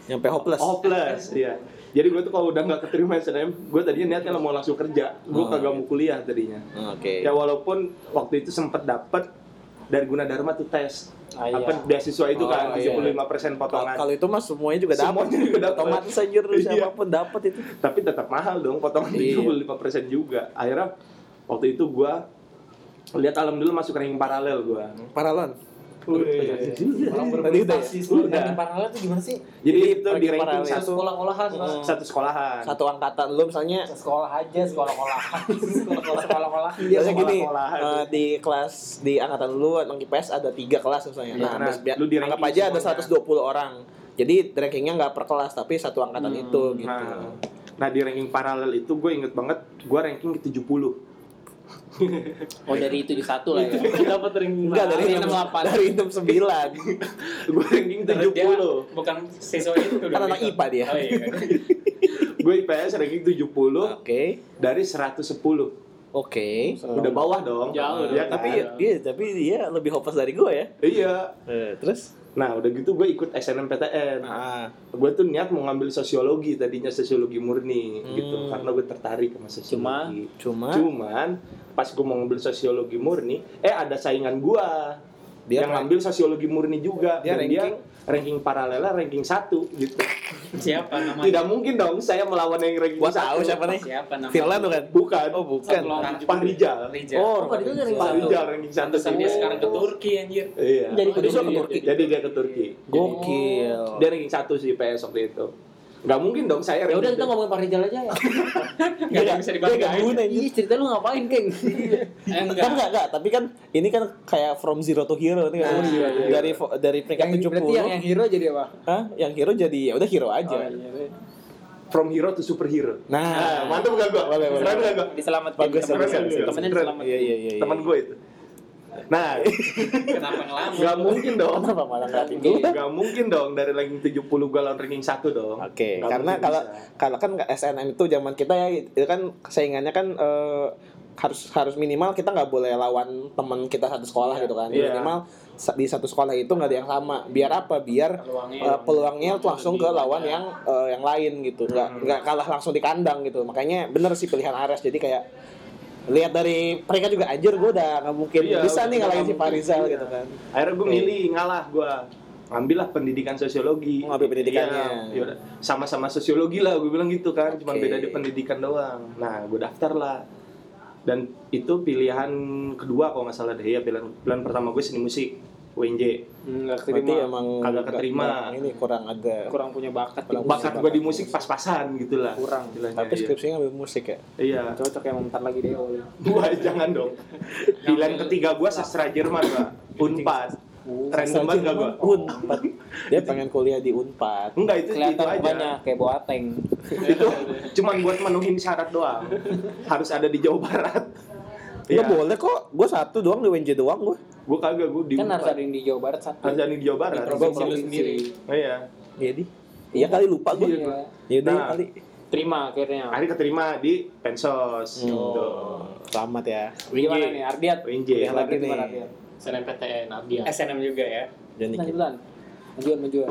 S1: Nyampe hopeless.
S3: Hopeless, iya. Jadi gue tuh kalau udah nggak keterima SNM, gue tadinya niatnya mau langsung kerja. Gue
S1: Oh.
S3: kagak mau kuliah tadinya.
S1: Oke.
S3: Ya walaupun waktu itu sempet dapet dari Gunadarma tuh tes
S2: Ah, iya.
S3: apa beasiswa itu
S1: Oh,
S3: kan
S1: iya.
S3: 75%
S1: Kalau
S3: potongan.
S1: kalau itu mah semuanya juga dapat.
S3: Semuanya juga dapat.
S1: Otomatis anjir
S3: Iya.
S1: siapa pun dapat itu.
S3: Tapi tetap mahal dong potongan
S1: Iya.
S3: 75% juga. Akhirnya waktu itu gua lihat alhamdulillah masuk ranking paralel gua.
S1: Paralon.
S5: Orang
S1: Tadi udah
S5: berprestasi
S1: ya?
S5: semua.
S2: Ranking paralel itu gimana sih?
S3: Jadi
S1: Jadi
S3: itu di
S1: ranking
S3: satu,
S2: Mas.
S3: satu sekolahan.
S1: Satu angkatan lu misalnya
S2: Sekolah aja, sekolah-sekolahan. Sekolah-sekolahan.
S1: biasanya gini
S3: sekolah-sekolahan.
S1: eh, di kelas di angkatan lu anak IPS ada tiga kelas misalnya.
S3: Iya,
S1: Nah,
S3: nah, lu di
S1: anggap aja ada
S3: semuanya.
S1: 120 orang. Jadi rankingnya nggak per kelas tapi satu angkatan itu gitu.
S3: Nah, nah di ranking paralel itu gue inget banget gue ranking ke 70
S2: Oh dari itu di satu lah ya.
S4: Dapat ring
S1: Enggak dari
S2: enam delapan.
S1: dari enam sembilan.
S3: gue ranking
S4: dia
S3: 70.
S4: bukan siswa itu.
S1: Kan anak. IPA dia.
S4: Oh iya.
S3: Gue IPS ranking 70
S1: Oke.
S3: dari 110.
S1: Oke.
S3: Udah bawah dong.
S4: Jauh
S3: Ya,
S1: Tapi
S3: kan?
S1: dia tapi dia lebih hopeless dari gue ya.
S3: Iya.
S1: Eh, terus?
S3: Nah, udah gitu gue ikut SNMPTN.
S1: Ah,
S3: Gue tuh niat mau ngambil sosiologi tadinya sosiologi murni gitu
S1: Hmm.
S3: karena gue tertarik sama sosiologi.
S1: cuma
S3: Cuman pas gue mau ngambil sosiologi murni, eh ada saingan gue
S1: Dia
S3: yang ngambil sosiologi murni juga
S1: Dia
S3: dan
S1: ranking?
S3: dia ranking paralelnya ranking satu gitu.
S4: Siapa namanya?
S3: Tidak mungkin dong saya melawan yang ranking
S1: gua
S3: satu.
S1: tahu siapa nih.
S4: Siapa namanya?
S1: Firlan bukan?
S3: Bukan.
S1: Oh, bukan.
S3: Pak Rijal.
S4: Rijal.
S1: Oh,
S2: Apa dia dari
S3: Pak
S2: satu?
S3: Rijal ranking satu.
S4: Pantesan dia sekarang ke Turki anjir.
S3: Iya.
S2: Jadi
S1: Oh, dia ke Turki.
S3: Jadi dia ke Turki.
S1: Gokil.
S3: Dia ranking satu sih PS waktu itu. Gak mungkin dong saya
S2: Ya udah kita ngomongin Pak Rijal aja ya.
S4: Enggak ada bisa
S1: Dia gak guna ini.
S2: cerita lu ngapain, Keng?
S4: Eh,
S1: Kan
S4: enggak.
S1: enggak, enggak, tapi kan ini kan kayak from zero to hero nih kan.
S2: Oh, iya, iya.
S1: Dari dari peringkat 70.
S2: berarti yang, yang hero jadi apa?
S1: Hah? Yang hero jadi ya udah hero aja.
S2: Oh, iya.
S3: from hero to superhero.
S1: Nah,
S3: Nah, mantap gak gua?
S1: Boleh, boleh.
S3: Keren gak gua?
S2: Diselamatkan
S1: Bagus,
S2: temen- temennya.
S1: Iya iya iya. iya.
S3: Teman gue itu. Nah,
S4: Kenapa ngelamun?
S3: gak mungkin dong.
S1: Kenapa malah gue?
S3: Gak mungkin dong dari ranking 70 gue lawan ranking 1 dong.
S1: Oke,
S3: Nggak
S1: karena kalau
S3: bisa.
S1: kalau kan SNM itu zaman kita ya itu kan saingannya kan eh, harus harus minimal kita nggak boleh lawan teman kita satu sekolah gitu kan.
S3: Iya.
S1: Minimal di satu sekolah itu nggak ada yang sama. Biar apa? Biar
S4: Peluangnya.
S1: eh, peluangnya tuh langsung ke lawan yang eh, yang lain gitu. Nggak
S3: Hmm.
S1: nggak kalah langsung di kandang gitu. Makanya bener sih pilihan Ares. Jadi kayak lihat dari mereka juga anjir gue udah nggak mungkin
S3: Iya,
S1: bisa nih ngalahin si Farizal
S3: mungkin,
S1: gitu
S3: iya.
S1: kan.
S3: Akhirnya gue milih ngalah gue. Ambillah pendidikan sosiologi.
S1: Oh, ngambil pendidikannya.
S3: Iya, yaudah. sama-sama sosiologi lah, gue bilang gitu kan. Cuma
S1: Oke.
S3: beda di pendidikan doang. Nah, gue daftar lah. Dan itu pilihan kedua kalau nggak salah deh. Ya pilihan, pilihan pertama gue seni musik, UNJ.
S2: Enggak
S1: Berarti
S2: keterima.
S1: emang
S3: Kagak keterima.
S1: Ini kurang ada.
S2: kurang punya bakat.
S1: Kurang
S3: Bakat gue di musik pas-pasan gitu lah.
S2: Kurang.
S3: istilahnya,
S1: Tapi
S3: iya.
S1: skripsinya ngambil musik ya.
S3: Iya.
S2: Cocok yang bentar lagi deh.
S3: Wah, jangan dong. Pilihan ketiga gue sastra Jerman, Pak. Unpad. Random banget gak gue?
S1: Unpad. Dia pengen kuliah di Unpad.
S3: Enggak, itu itu
S2: Kelihatan
S3: aja.
S2: mukanya kayak boateng.
S3: itu cuman buat menuhin syarat doang. Harus ada di Jawa Barat. Iya.
S1: boleh kok. Gue satu doang di WNJ doang gue.
S3: Gue kagak, gue di
S2: Kan harus ada yang di Jawa Barat satu.
S3: Harus ada di Jawa Barat.
S2: Di provinsi lu sendiri.
S3: Oh, iya.
S1: Iya di. Iya kali lupa gue.
S2: Iya.
S1: Ya udah
S3: Nah.
S1: kali.
S2: Terima akhirnya.
S3: Akhirnya keterima di Pensos.
S1: Hmm.
S3: Gitu.
S1: Selamat ya.
S2: Gimana nih Ardiat?
S3: UNJ.
S1: Kuliah lagi
S2: Ardiat
S1: nih.
S2: Ardiat?
S5: SNMPTN Abdian.
S4: SNM juga ya.
S1: Jadi
S2: Lanjut lan. Majuan majuan.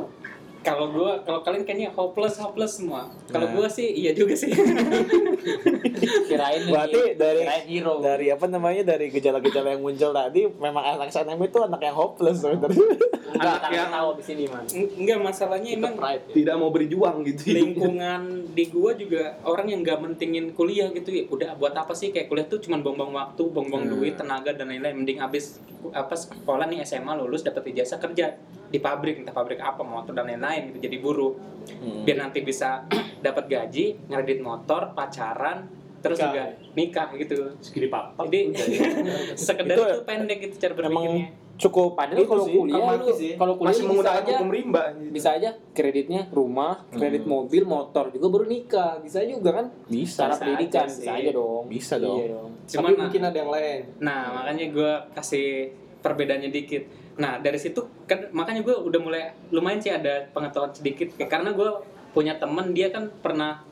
S4: Kalau gua, kalau kalian kayaknya hopeless, hopeless semua. Kalau
S1: Nah.
S4: gua sih iya juga sih.
S2: Kirain nih.
S1: Berarti dari
S2: kirain hero.
S1: dari apa namanya dari gejala-gejala yang muncul tadi memang anak SNM itu anak yang hopeless sebenarnya.
S2: Anak
S3: Anak yang
S2: tahu di sini man.
S4: Enggak masalahnya emang
S2: Pride. ya.
S3: tidak mau berjuang gitu.
S4: lingkungan di gua juga orang yang nggak mentingin kuliah gitu ya udah buat apa sih kayak kuliah tuh cuma buang-buang waktu buang-buang
S1: Hmm.
S4: duit tenaga dan lain-lain mending abis apa sekolah nih SMA lulus dapat ijazah kerja di pabrik entah pabrik apa motor dan lain-lain gitu jadi buruh
S1: Hmm.
S4: biar nanti bisa dapat gaji ngredit motor pacaran terus
S5: Nikah.
S4: juga nikah gitu
S3: Segini papa.
S4: jadi sekedar
S1: Itu
S4: itu, pendek gitu cara berpikirnya
S1: Emang cukup
S2: Padahal
S1: itu
S2: kalau
S1: sih.
S2: kuliah lu kalau kuliah
S3: Masih
S2: bisa
S3: menggunakan
S2: aja
S3: hukum rimba.
S2: bisa aja kreditnya rumah, kredit
S1: Hmm.
S2: mobil, motor juga baru nikah. Bisa juga kan?
S1: Bisa.
S2: Cara
S4: bisa
S2: pendidikan
S4: aja
S2: bisa aja dong.
S1: Bisa dong.
S2: Iya dong.
S4: Cuman
S5: Tapi
S4: nah-
S5: mungkin ada yang lain.
S4: Nah, makanya gue kasih perbedaannya dikit. Nah, dari situ kan makanya gue udah mulai lumayan sih ada pengetahuan sedikit. Karena gue punya temen dia kan pernah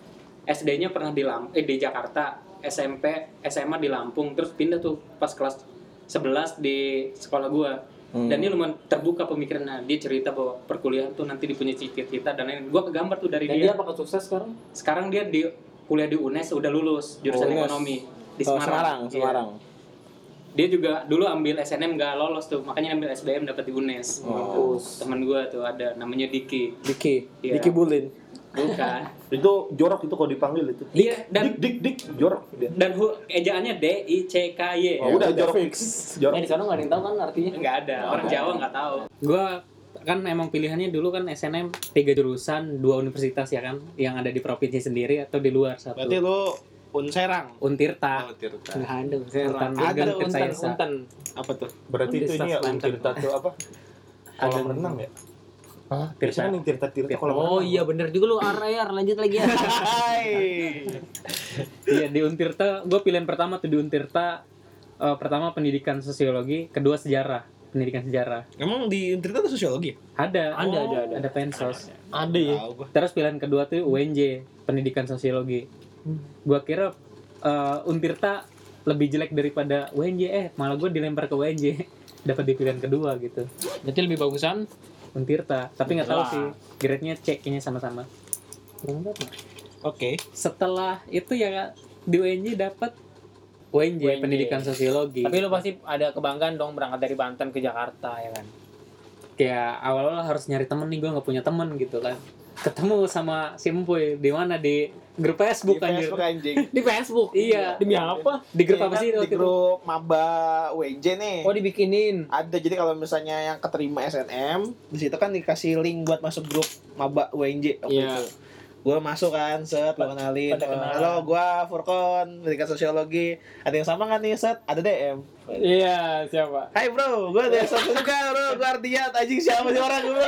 S4: SD-nya pernah di Lam eh, di Jakarta, SMP, SMA di Lampung, terus pindah tuh pas kelas 11 di sekolah gue.
S1: Hmm.
S4: Dan dia lumayan terbuka pemikirannya. Dia cerita bahwa perkuliahan tuh nanti dipunya cita-cita dan lain. Gue kegambar tuh dari
S2: Dan
S4: dia.
S2: dia apakah sukses sekarang?
S4: Sekarang dia di kuliah di UNES udah lulus jurusan
S1: Oh,
S4: ekonomi di
S1: Oh,
S4: Semarang.
S1: Semarang,
S4: Iya
S1: Semarang.
S4: Dia juga dulu ambil SNM gak lolos tuh makanya ambil SBM dapat di UNES
S1: Oh.
S4: temen gue tuh ada namanya Diki
S1: Diki,
S4: Iya.
S1: Diki Bulin.
S4: bukan
S3: Itu jorok itu kalau dipanggil itu.
S4: iya dan
S3: dik dik dik jorok dia.
S4: dan hu, ejaannya D I C K Y
S3: Oh, udah jorok
S1: fix.
S3: Jorok.
S2: Eh di sana nggak ada yang tahu kan artinya?
S4: nggak ada orang Jawa nggak tahu gue kan emang pilihannya dulu kan SNM tiga jurusan dua universitas ya kan yang ada di provinsi sendiri atau di luar satu
S1: Berarti lu Unserang.
S4: Untirta
S1: Tirta.
S4: nggak ada
S2: Serang.
S4: Untan
S1: Ada
S4: Tirta
S2: unten.
S1: Apa tuh?
S3: Berarti itu ini ya. Untirta tuh apa? Kolam
S4: Ada-
S3: renang ya?
S4: Hah?
S3: Biasanya kan yang Tirta-Tirta kolam renang.
S2: Oh iya bener juga lu Ar Ayar lanjut lagi ya.
S4: Iya di Untirta, gue pilihan pertama tuh di Untirta eh, pertama pendidikan sosiologi, kedua sejarah. pendidikan sejarah.
S1: Emang di Untirta ada sosiologi?
S4: Ada,
S2: Ada, ada, ada.
S4: ada pensos.
S5: Ada ya.
S1: Tahu gua.
S4: Terus pilihan kedua tuh UNJ, pendidikan sosiologi. Gua kira eh, Untirta lebih jelek daripada UNJ, eh malah gua dilempar ke UNJ. Dapat di pilihan kedua gitu.
S2: Berarti lebih bagusan
S4: Untirta, tapi nggak tahu sih grade-nya C kayaknya sama-sama.
S1: Oke.
S4: Setelah itu ya di UNJ dapat UNJ,
S2: UNJ.
S4: pendidikan sosiologi.
S2: Tapi lu pasti ada kebanggaan dong berangkat dari Banten ke Jakarta ya kan.
S4: kayak awal-awal harus nyari temen nih gue nggak punya temen gitu kan ketemu sama si di mana di grup Facebook
S1: Di
S4: anjir
S1: Facebook anjing.
S2: Di Facebook.
S4: Iya.
S2: Demi apa?
S4: di grup
S1: Iya
S4: apa
S1: kan,
S4: sih
S1: Di
S4: itu?
S1: grup Maba WJ nih.
S2: Oh dibikinin.
S1: Ada jadi kalau misalnya yang keterima SNM, di situ kan dikasih link buat masuk grup Maba WNJ waktu
S2: Iya.
S1: itu. Gue masuk kan, set, gue kenalin. Halo, gue Furkon, pendidikan sosiologi. Ada yang sama nggak nih, set? Ada DM.
S2: Iya, siapa?
S1: Hai bro, gue ada satu juga bro, gue artinya anjing siapa sih orang gue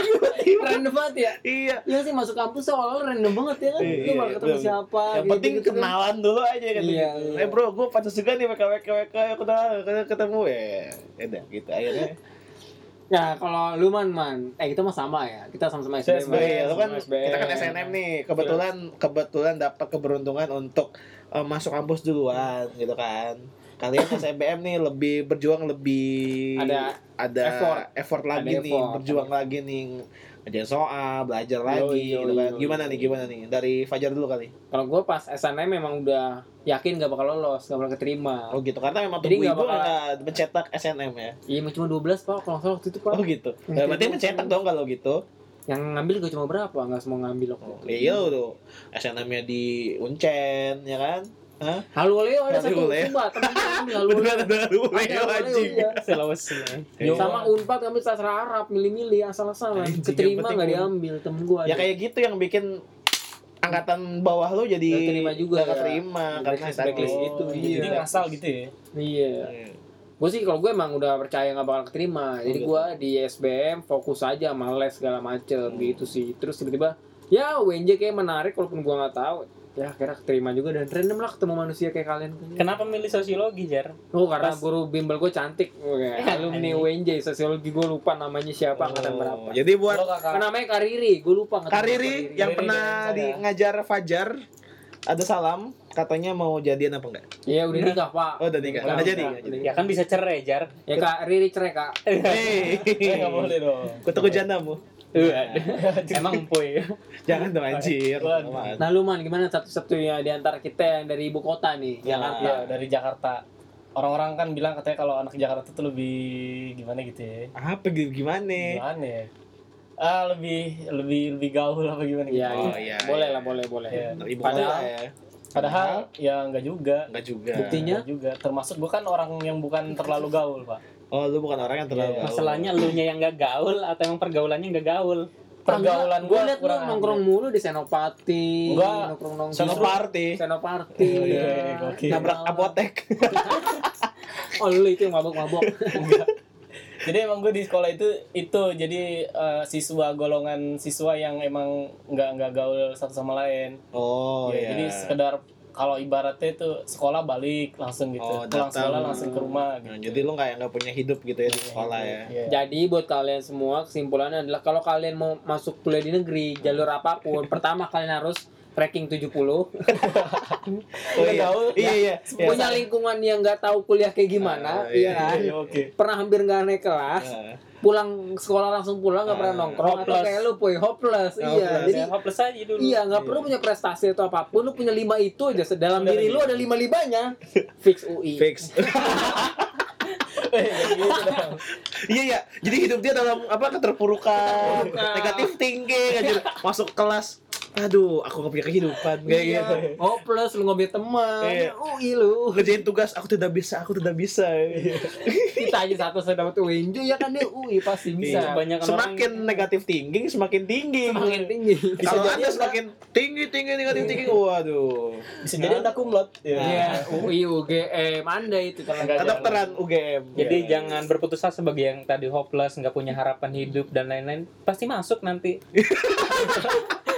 S2: Random banget ya.
S1: Iya.
S2: Iya sih masuk kampus awalnya random banget ya kan. Lu
S1: Iya,
S2: malah ketemu siapa
S1: Yang penting
S2: kan.
S1: kenalan dulu aja kan.
S2: Iya,
S1: gitu.
S2: iya.
S1: Eh bro, gue pantas juga nih WKWK WK kenal ketemu ya. Udah gitu akhirnya.
S2: Nah, kalau lu man man, eh kita mah sama ya. Kita sama-sama SBM.
S1: Oh iya, lu kan
S2: SBM.
S1: kita kan SNM nih. Kebetulan kebetulan dapat keberuntungan untuk eh, masuk kampus duluan gitu kan. Kalian SBM nih lebih berjuang lebih
S2: Ada
S1: ada
S2: effort.
S1: effort, lagi
S2: Ada
S1: nih,
S2: effort.
S1: berjuang lagi nih. Ngerjain soal, belajar
S2: Yo,
S1: lagi
S2: yo,
S1: gitu kan.
S2: yo,
S1: Gimana
S2: yo.
S1: nih? Gimana nih? Dari Fajar dulu kali.
S2: Kalau gue pas SNM memang udah yakin gak bakal lolos, gak bakal keterima.
S1: Oh gitu. Karena memang
S2: Jadi
S1: tubuh ibu
S2: bakal-
S1: nggak mencetak SNM ya.
S2: Iya, cuma 12 pak, kalau salah waktu itu pak.
S1: Oh gitu. Nah, berarti mencetak dong kalau gitu.
S2: Yang ngambil gue cuma berapa? Nggak semua ngambil waktu
S1: Oh,
S2: itu.
S1: iya tuh. SNM-nya di Uncen ya kan? Hah?
S2: Halu Leo ada satu,
S1: Leo.
S2: coba temen gue ngambil Halu Leo.
S1: Beneran ada lu
S2: Ada Halu Leo,
S1: anjing.
S2: iya.
S4: Sulawesi.
S2: Sama Unpad ngambil sastra Arab, milih-milih asal-asalan. Keterima
S1: penting
S2: nggak
S1: gua-
S2: diambil temen gue.
S1: Ya kayak gitu yang bikin angkatan bawah lu jadi
S2: Nggak terima juga
S1: nggak
S2: ya.
S1: keterima karena
S2: Blacklist- gitu,
S1: iya.
S5: Jadi ngasal gitu ya.
S2: Iya.
S1: Iya.
S2: Gue sih kalau gue emang udah percaya nggak bakal keterima. Jadi gue di SBM fokus aja sama les segala macem
S1: Hmm.
S2: gitu sih. Terus tiba-tiba ya UNJ kayak menarik walaupun gue nggak tahu. Ya kira keterima juga dan random lah ketemu manusia kayak kalian.
S4: Kenapa milih sosiologi, Jar?
S2: Oh karena
S4: Pas-
S2: guru bimbel gue cantik. Oke, alumni UNJ sosiologi gue lupa namanya siapa angkatan
S1: Oh,
S2: berapa.
S1: Jadi buat
S5: kakak.
S2: Namanya Kariri, gue lupa angkatan
S1: Kariri yang
S5: Kariri
S1: pernah di ngajar Fajar ada salam katanya mau jadian apa enggak?
S2: Iya udah nikah pak.
S1: Oh, udah nikah.
S2: Udah
S1: Udah jadi.
S4: Ya kan bisa cerai, Jar.
S2: Ya kak Riri cerai kak.
S1: Hei,
S5: Eh, nggak boleh dong.
S1: Kutu janamu.
S4: Emang Empuy.
S1: Jangan dong anjir.
S2: Nah lu man gimana satu-satunya di antara kita yang dari ibu kota nih Jakarta.
S5: Iya, dari Jakarta. Orang-orang kan bilang katanya kalau anak Jakarta tuh lebih gimana gitu ya.
S1: Apa gitu gimana?
S5: Gimana ya? Ah, lebih lebih lebih gaul apa gimana gitu.
S2: Iya,
S1: Oh,
S2: iya.
S1: iya,
S2: boleh
S1: iya.
S2: lah, boleh, boleh.
S5: Iya.
S1: Ibu
S2: Padahal-
S1: kota ya.
S5: Padahal ya enggak juga.
S1: Enggak juga.
S2: Buktinya?
S5: Enggak juga. Termasuk gue kan orang yang bukan terlalu gaul, Pak.
S1: Oh, lu bukan orang yang terlalu
S5: Iya.
S1: gaul.
S4: Masalahnya lu nya yang gak gaul atau emang pergaulannya gak gaul?
S5: Pergaulan
S2: gue
S5: gue
S2: liat lu nongkrong mulu di Senopati,
S5: Enggak.
S2: nongkrong nongkrong
S1: Senoparty.
S2: Senopati.
S5: Iya, gokil.
S1: Nabrak apotek.
S2: Oh lu itu yang mabok-mabok.
S5: Enggak. Jadi emang gue di sekolah itu itu jadi eh, siswa golongan siswa yang emang nggak nggak gaul satu sama lain.
S1: Oh,
S5: Ya,
S1: iya.
S5: Jadi sekedar kalau ibaratnya itu sekolah balik langsung gitu,
S1: Oh,
S5: pulang
S1: datang.
S5: sekolah langsung ke rumah.
S1: Nah,
S5: Gitu.
S1: jadi lu nggak nggak punya hidup gitu ya di sekolah ya.
S5: Iya.
S2: Jadi buat kalian semua kesimpulannya adalah kalau kalian mau masuk kuliah di negeri jalur apa pun, pertama kalian harus ranking 70
S1: Oh iya.
S5: gaul.
S1: Iya iya. iya.
S2: punya lingkungan yang nggak tahu kuliah kayak gimana,
S1: Ah,
S2: iya
S1: iya,
S2: kan?
S5: Iya, Oke.
S2: Pernah hampir nggak naik kelas,
S1: Nah,
S2: pulang sekolah langsung pulang nggak pernah
S1: Ah,
S2: nongkrong atau
S4: hopeless.
S2: kayak lu puy hopeless, iya.
S1: Hopeless,
S2: Jadi
S4: ya, hopeless aja dulu.
S2: iya nggak perlu punya prestasi atau apa pun, lu punya lima itu aja. Dalam diri lu ada lima limanya, fix UI.
S1: fix.
S5: Gitu dong.
S1: Iya iya. Jadi hidup dia dalam apa keterpurukan, negatif thinking aja. Masuk kelas. Aduh, aku gak punya kehidupan kayak
S2: Iya,
S1: gitu.
S2: hopeless lu nggak punya teman,
S1: Iya.
S2: UI lu.
S1: Ngerjain tugas, aku tidak bisa, aku tidak bisa.
S2: Kita aja satu saya dapat UNJ ya kan dia UI pasti bisa.
S1: Iya.
S4: Kebanyakan
S1: Semakin
S4: orang-
S1: negatif thinking, semakin tinggi.
S2: Semakin tinggi.
S1: Kalau
S5: jadi
S1: anda semakin tinggi tinggi negatif thinking, waduh.
S5: Bisa jadi anda kumlot. Ya.
S2: Iya, UI, UGM, anda itu kalau
S1: Kedokteran UGM.
S4: Jadi
S1: Iya.
S4: jangan berputus asa sebagai yang tadi hopeless, nggak punya harapan hidup dan lain-lain. Pasti masuk nanti.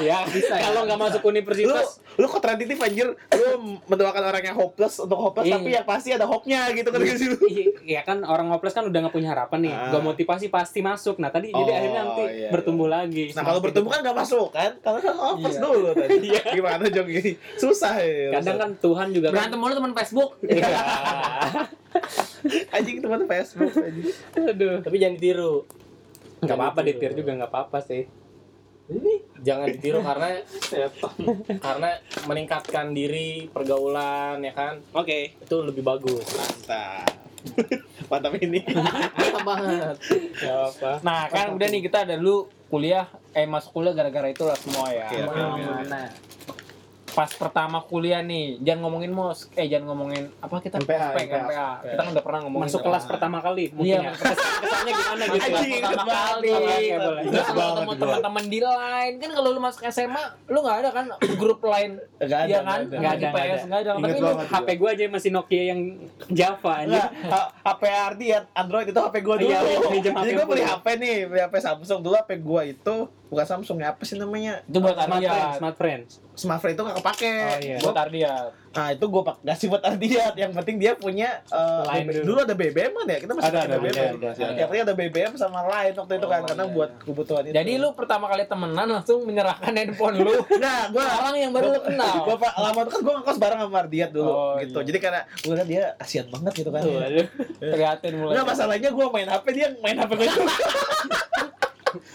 S4: ya bisa kalau nggak masuk
S1: lu
S4: universitas
S1: lu kontradiktif anjir lu mendoakan orang yang hopeless untuk hopeless
S4: Iya.
S1: tapi yang pasti ada hope-nya gitu kan gitu sih
S4: Iya kan orang hopeless kan udah nggak punya harapan nih.
S1: Ah.
S4: Gua motivasi pasti masuk. Nah tadi jadi
S1: Oh,
S4: akhirnya nanti
S1: iya,
S4: bertumbuh lagi.
S1: Nah kalau
S4: Semakin-
S1: bertumbuh kan gak masuk kan? Karena kan hopeless
S4: Iya.
S1: dulu tadi. Gimana Jong ini? Susah ya.
S4: kadang kan Tuhan juga kan.
S2: Berantem mulu teman Facebook.
S4: Iya.
S1: anjing teman Facebook anjing.
S4: Aduh.
S5: Tapi jangan ditiru.
S4: Nggak apa-apa ditir juga nggak apa-apa sih.
S5: Jangan ditiru karena karena meningkatkan diri pergaulan ya kan
S1: Oke,
S5: itu lebih bagus.
S1: mantap. Mantap ini.
S2: Mantap banget.
S4: Nggak apa.
S2: Nah, kan udah nih kita ada dulu kuliah eh masuk kuliah gara-gara itulah semua ya.
S1: Oke, oke, oke, oke.
S2: Nah, pas pertama kuliah nih, jangan ngomongin mos, eh jangan ngomongin apa kita
S3: MPA,
S2: Spek, MPA. Kita kan udah pernah ngomongin
S4: Masuk kelas pertama kali mungkin
S2: Iya,
S4: ya. Kesan- Kesannya gimana gitu.
S2: Kelas
S1: Anjing,
S2: pertama kali. Terus kalau teman teman-teman di line kan kalau lu masuk SMA, lu nggak ada kan grup line,
S1: Enggak ada.
S2: Iya kan?
S1: nggak
S4: Nggak ada, nggak ada.
S2: nggak ada. Tapi.
S4: HP gua aja masih Nokia yang Java aja.
S1: HP Ardi ya Android itu HP gua dulu.
S4: Iya, iya, pinjam
S1: Jadi gua beli. HP nih, beli HP Samsung dulu HP gua itu bukan Samsung ya apa sih namanya?
S2: itu buat
S4: Smart friends,
S2: Ardiat.
S4: smart friends.
S1: Smartphone itu gak kepake.
S4: Oh, iya.
S1: Gua-
S2: Buat Ardiat.
S1: Nah itu gue kasih buat Ardiat. Yang penting dia punya eh,
S4: Line
S1: BB-
S4: dulu.
S1: dulu ada BBM kan ya? Kita masih
S3: Ada, ada,
S1: BBM.
S3: ada, ada,
S1: Ya,
S3: ada.
S1: Ada BBM sama Line waktu itu kan
S2: Oh,
S1: karena
S2: iya.
S1: buat kebutuhan itu.
S2: Jadi lu pertama kali temenan langsung menyerahkan handphone lu.
S1: nah, gue
S2: Orang yang baru lu kenal.
S1: Gue pak lama itu kan gue ngekos bareng sama Ardiat dulu
S2: Oh,
S1: gitu.
S2: iya.
S1: Jadi karena gue liat dia kasihan banget gitu kan.
S2: Prihatin mulai.
S1: Enggak masalahnya gue main HP dia main HP gue juga.